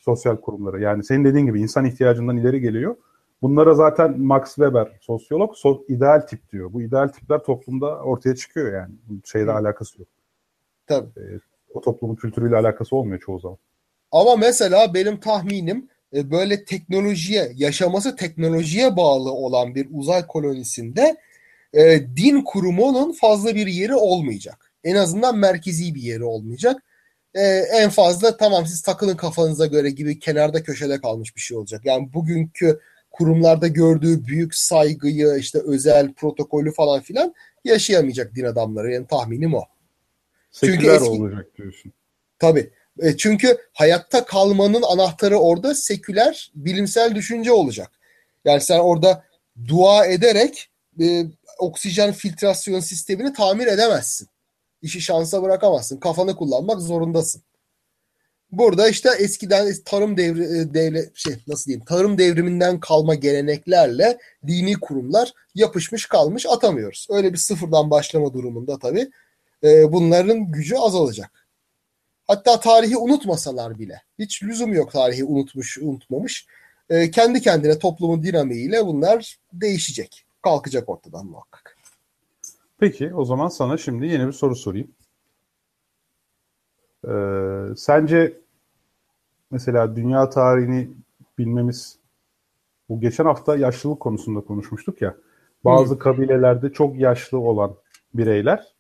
Sosyal kurumları. Yani senin dediğin gibi insan ihtiyacından ileri geliyor. Bunlara zaten Max Weber sosyolog so, ideal tip diyor. Bu ideal tipler toplumda ortaya çıkıyor yani. Şeyle Hı. alakası yok. Tabii. Ee, o toplumun kültürüyle alakası olmuyor çoğu zaman. Ama mesela benim tahminim e, böyle teknolojiye, yaşaması teknolojiye bağlı olan bir uzay kolonisinde e, din kurumunun fazla bir yeri olmayacak. En azından merkezi bir yeri olmayacak. E, en fazla tamam siz takılın kafanıza göre gibi kenarda köşede kalmış bir şey olacak. Yani bugünkü kurumlarda gördüğü büyük saygıyı, işte özel protokolü falan filan yaşayamayacak din adamları. Yani tahminim o. Seküler çünkü eski, olacak diyorsun. Tabii. E, çünkü hayatta kalmanın anahtarı orada seküler bilimsel düşünce olacak. Yani sen orada dua ederek e, oksijen filtrasyon sistemini tamir edemezsin. İşi şansa bırakamazsın. Kafanı kullanmak zorundasın. Burada işte eskiden tarım devri e, devlet şey nasıl diyeyim tarım devriminden kalma geleneklerle dini kurumlar yapışmış kalmış atamıyoruz. Öyle bir sıfırdan başlama durumunda tabii e, bunların gücü azalacak. Hatta tarihi unutmasalar bile hiç lüzum yok tarihi unutmuş unutmamış. E, kendi kendine toplumun dinamiğiyle bunlar değişecek. Kalkacak ortadan muhakkak. Peki o zaman sana şimdi yeni bir soru sorayım. Ee, sence mesela dünya tarihini bilmemiz bu geçen hafta yaşlılık konusunda konuşmuştuk ya. Bazı Hı. kabilelerde çok yaşlı olan bireyler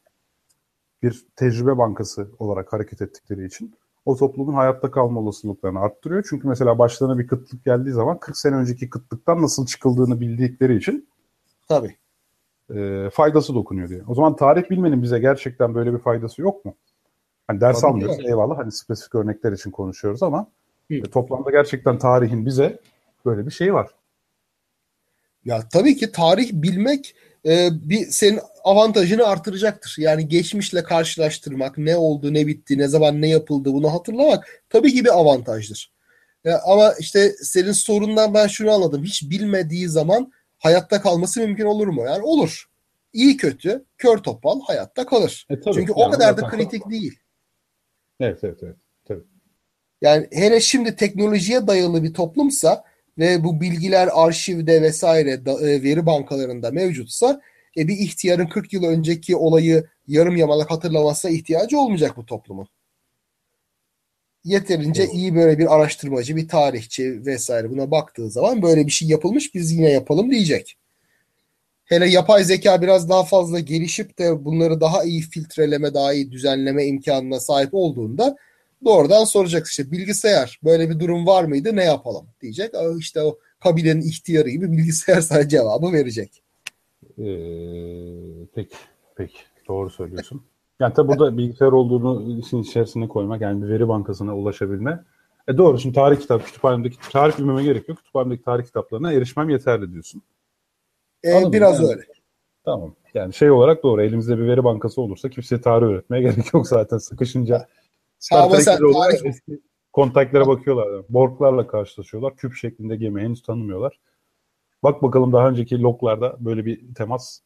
bir tecrübe bankası olarak hareket ettikleri için o toplumun hayatta kalma olasılıklarını arttırıyor. Çünkü mesela başlarına bir kıtlık geldiği zaman 40 sene önceki kıtlıktan nasıl çıkıldığını bildikleri için tabii e, faydası dokunuyor diye. O zaman tarih bilmenin bize gerçekten böyle bir faydası yok mu? Hani ders Tabii almıyoruz eyvallah hani spesifik örnekler için konuşuyoruz ama e, toplamda gerçekten tarihin bize böyle bir şeyi var. Ya tabii ki tarih bilmek e, bir senin avantajını artıracaktır. Yani geçmişle karşılaştırmak, ne oldu, ne bitti, ne zaman ne yapıldı bunu hatırlamak tabii ki bir avantajdır. Ya, ama işte senin sorundan ben şunu anladım. Hiç bilmediği zaman hayatta kalması mümkün olur mu? Yani olur. İyi kötü, kör topal hayatta kalır. E, tabii, Çünkü yani o kadar da kritik değil. Evet, evet, evet. Tabii. Yani hele şimdi teknolojiye dayalı bir toplumsa ve bu bilgiler arşivde vesaire da, e, veri bankalarında mevcutsa e, bir ihtiyarın 40 yıl önceki olayı yarım yamalak hatırlamasına ihtiyacı olmayacak bu toplumun. Yeterince evet. iyi böyle bir araştırmacı, bir tarihçi vesaire buna baktığı zaman böyle bir şey yapılmış biz yine yapalım diyecek. Hele yapay zeka biraz daha fazla gelişip de bunları daha iyi filtreleme, daha iyi düzenleme imkanına sahip olduğunda doğrudan soracak işte bilgisayar böyle bir durum var mıydı ne yapalım diyecek. İşte o kabilenin ihtiyarı gibi bilgisayar sana cevabı verecek. Ee, peki, peki. Doğru söylüyorsun. Yani tabi burada bilgisayar olduğunu işin içerisine koymak yani bir veri bankasına ulaşabilme. E doğru şimdi tarih kitap kütüphanemdeki tarih bilmeme gerek yok. Kütüphanemdeki tarih kitaplarına erişmem yeterli diyorsun. E, biraz yani, öyle. Tamam. Yani şey olarak doğru. Elimizde bir veri bankası olursa kimseye tarih öğretmeye gerek yok zaten sıkışınca. Star Trek'ler eski kontaklara bakıyorlar. Borglarla karşılaşıyorlar. Küp şeklinde gemi henüz tanımıyorlar. Bak bakalım daha önceki loglarda böyle bir temas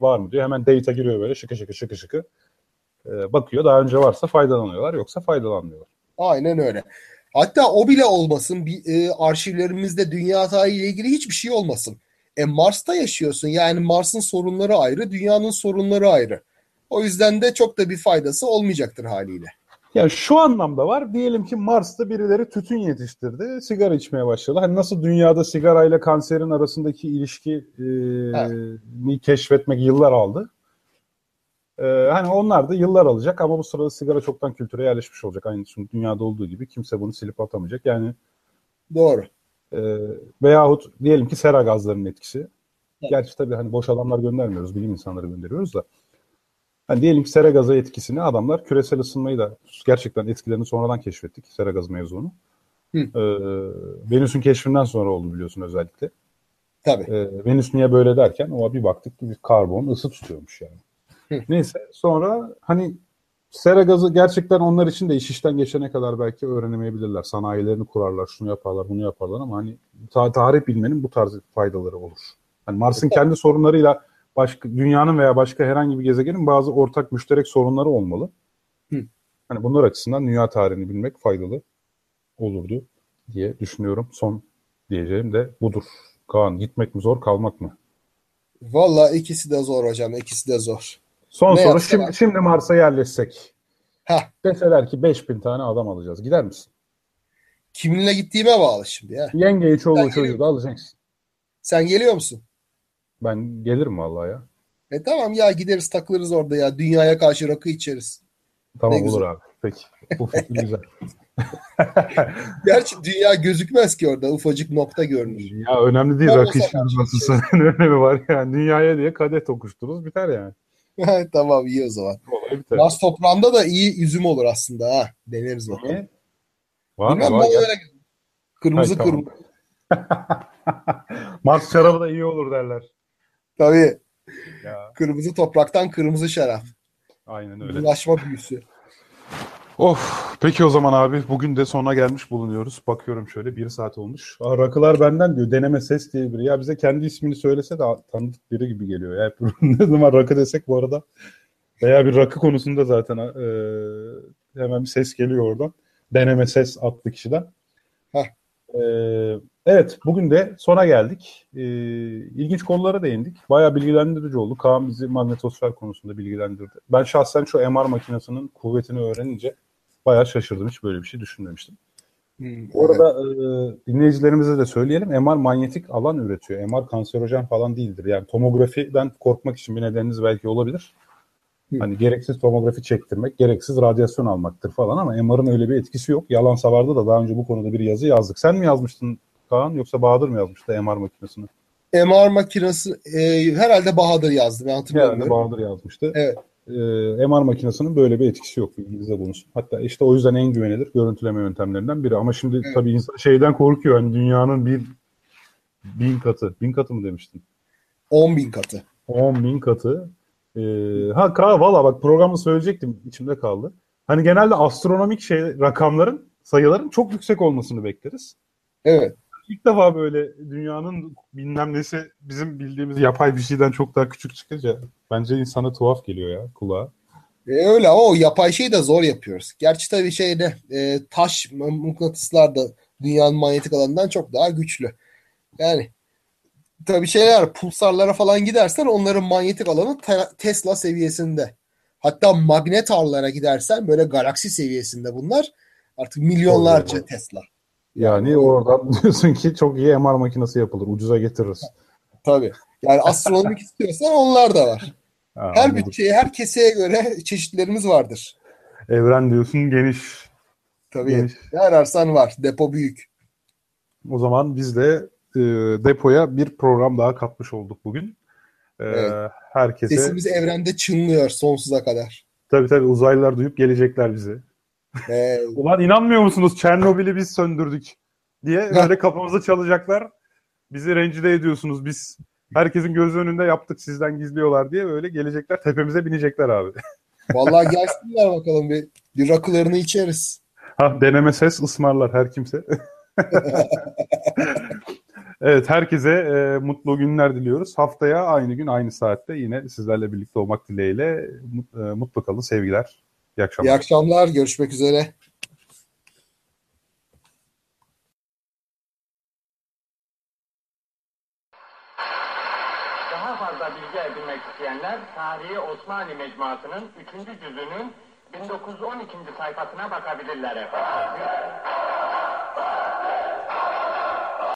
var mı diyor. Hemen data giriyor böyle şıkı şıkı şıkı şıkı. Ee, bakıyor daha önce varsa faydalanıyorlar yoksa faydalanmıyorlar. Aynen öyle. Hatta o bile olmasın bir e, arşivlerimizde dünya tarihiyle ilgili hiçbir şey olmasın. E Mars'ta yaşıyorsun. Yani Mars'ın sorunları ayrı, dünyanın sorunları ayrı. O yüzden de çok da bir faydası olmayacaktır haliyle. Ya şu anlamda var. Diyelim ki Mars'ta birileri tütün yetiştirdi. Sigara içmeye başladı. Hani nasıl dünyada sigarayla kanserin arasındaki ilişki e, keşfetmek yıllar aldı. E, hani onlar da yıllar alacak ama bu sırada sigara çoktan kültüre yerleşmiş olacak. Aynı dünyada olduğu gibi kimse bunu silip atamayacak. Yani Doğru. E, veyahut diyelim ki sera gazlarının etkisi. Evet. Gerçi tabii hani boş adamlar göndermiyoruz, bilim insanları gönderiyoruz da. Hani diyelim ki sera gazı etkisini adamlar küresel ısınmayı da gerçekten etkilerini sonradan keşfettik sera gazı mevzunu. Ee, Venüs'ün keşfinden sonra oldu biliyorsun özellikle. Tabii. Ee, Venüs niye böyle derken o bir baktık ki bir karbon ısı tutuyormuş yani. Hı. Neyse sonra hani sera gazı gerçekten onlar için de iş işten geçene kadar belki öğrenemeyebilirler. Sanayilerini kurarlar, şunu yaparlar, bunu yaparlar ama hani tarih bilmenin bu tarz faydaları olur. Hani Mars'ın kendi sorunlarıyla başka dünyanın veya başka herhangi bir gezegenin bazı ortak müşterek sorunları olmalı. Hı. Hani bunlar açısından dünya tarihini bilmek faydalı olurdu diye düşünüyorum. Son diyeceğim de budur. Kaan gitmek mi zor kalmak mı? Valla ikisi de zor hocam ikisi de zor. Son ne soru şimdi, şimdi Mars'a yerleşsek. Heh. Deseler ki 5000 tane adam alacağız. Gider misin? Kiminle gittiğime bağlı şimdi ya. Yengeyi çoluğu çocuğu da alacaksın. Sen geliyor musun? Ben gelirim vallahi ya. E tamam ya gideriz takılırız orada ya. Dünyaya karşı rakı içeriz. Tamam ne olur güzel. abi. Peki. Bu fikir güzel. Gerçi dünya gözükmez ki orada. Ufacık nokta görünür. Ya önemli değil. rakı içiyoruz nasılsa. Ne önemi var yani. Dünyaya diye kadet tokuştururuz biter yani. tamam iyi o zaman. Mars toprağında da iyi üzüm olur aslında ha. Deneriz bakalım. Var mı? Var öyle... Kırmızı Hay, kırmızı. Mars şarabı da iyi olur derler. Tabii. Ya. Kırmızı topraktan kırmızı şarap. Aynen öyle. Bulaşma büyüsü. Of. Peki o zaman abi bugün de sona gelmiş bulunuyoruz. Bakıyorum şöyle bir saat olmuş. Aa, rakılar benden diyor. Deneme ses diye biri. Ya bize kendi ismini söylese de tanıdık biri gibi geliyor. Ya ne zaman rakı desek bu arada veya bir rakı konusunda zaten e, hemen bir ses geliyor oradan. Deneme ses adlı kişiden. Heh. E, evet bugün de sona geldik. E, ilginç konulara değindik. Bayağı bilgilendirici oldu. Kaan bizi magnetosfer konusunda bilgilendirdi. Ben şahsen şu MR makinesinin kuvvetini öğrenince bayağı şaşırdım. Hiç böyle bir şey düşünmemiştim. Hmm, Bu arada e, dinleyicilerimize de söyleyelim. MR manyetik alan üretiyor. MR kanserojen falan değildir. Yani tomografiden korkmak için bir nedeniniz belki olabilir. Hani gereksiz tomografi çektirmek, gereksiz radyasyon almaktır falan ama MR'ın öyle bir etkisi yok. Yalan Savar'da da daha önce bu konuda bir yazı yazdık. Sen mi yazmıştın Kaan yoksa Bahadır mı yazmıştı MR makinesini? MR makinesi e, herhalde Bahadır yazdı ben hatırlamıyorum. Herhalde Bahadır yazmıştı. Evet. Ee, MR makinesinin böyle bir etkisi yok bilginize bulunsun. Hatta işte o yüzden en güvenilir görüntüleme yöntemlerinden biri. Ama şimdi Evet. tabii insan şeyden korkuyor. Hani dünyanın bir bin katı, bin katı mı demiştin? 10 bin katı. 10 bin katı. Ee, ha ka valla bak programı söyleyecektim içimde kaldı. Hani genelde astronomik şey rakamların sayıların çok yüksek olmasını bekleriz. Evet. İlk defa böyle dünyanın bilmem nesi bizim bildiğimiz yapay bir şeyden çok daha küçük çıkınca bence insana tuhaf geliyor ya kulağa. E, öyle o yapay şeyi de zor yapıyoruz. Gerçi tabii şeyde e, taş mıknatıslar da dünyanın manyetik alanından çok daha güçlü. Yani tabii şeyler pulsarlara falan gidersen onların manyetik alanı te- Tesla seviyesinde. Hatta magnetarlara gidersen böyle galaksi seviyesinde bunlar. Artık milyonlarca Oo. Tesla. Yani oradan diyorsun ki çok iyi MR makinesi yapılır. Ucuza getiririz. Tabii. Yani astronomik istiyorsan onlar da var. Ha, Her bütçeye, her keseye göre çeşitlerimiz vardır. Evren diyorsun geniş. Tabii. Geniş. Ne ararsan var. Depo büyük. O zaman biz de e, depoya bir program daha katmış olduk bugün. E, Evet. Herkese Sesimiz evrende çınlıyor sonsuza kadar. tabii tabii uzaylılar duyup gelecekler bize. Ee, Ulan inanmıyor musunuz Çernobil'i biz söndürdük diye böyle kafamıza çalacaklar. Bizi rencide ediyorsunuz biz. Herkesin gözü önünde yaptık sizden gizliyorlar diye böyle gelecekler tepemize binecekler abi. vallahi gelsinler bakalım bir, bir rakılarını içeriz. Ha deneme ses ısmarlar her kimse. evet herkese e, mutlu günler diliyoruz. Haftaya aynı gün aynı saatte yine sizlerle birlikte olmak dileğiyle mut- e, mutlu kalın sevgiler. İyi akşamlar. İyi akşamlar. Görüşmek üzere. Daha fazla bilgi edinmek isteyenler Tarihi Osmanlı Mecmuası'nın 3. cüzünün 1912. sayfasına bakabilirler efendim.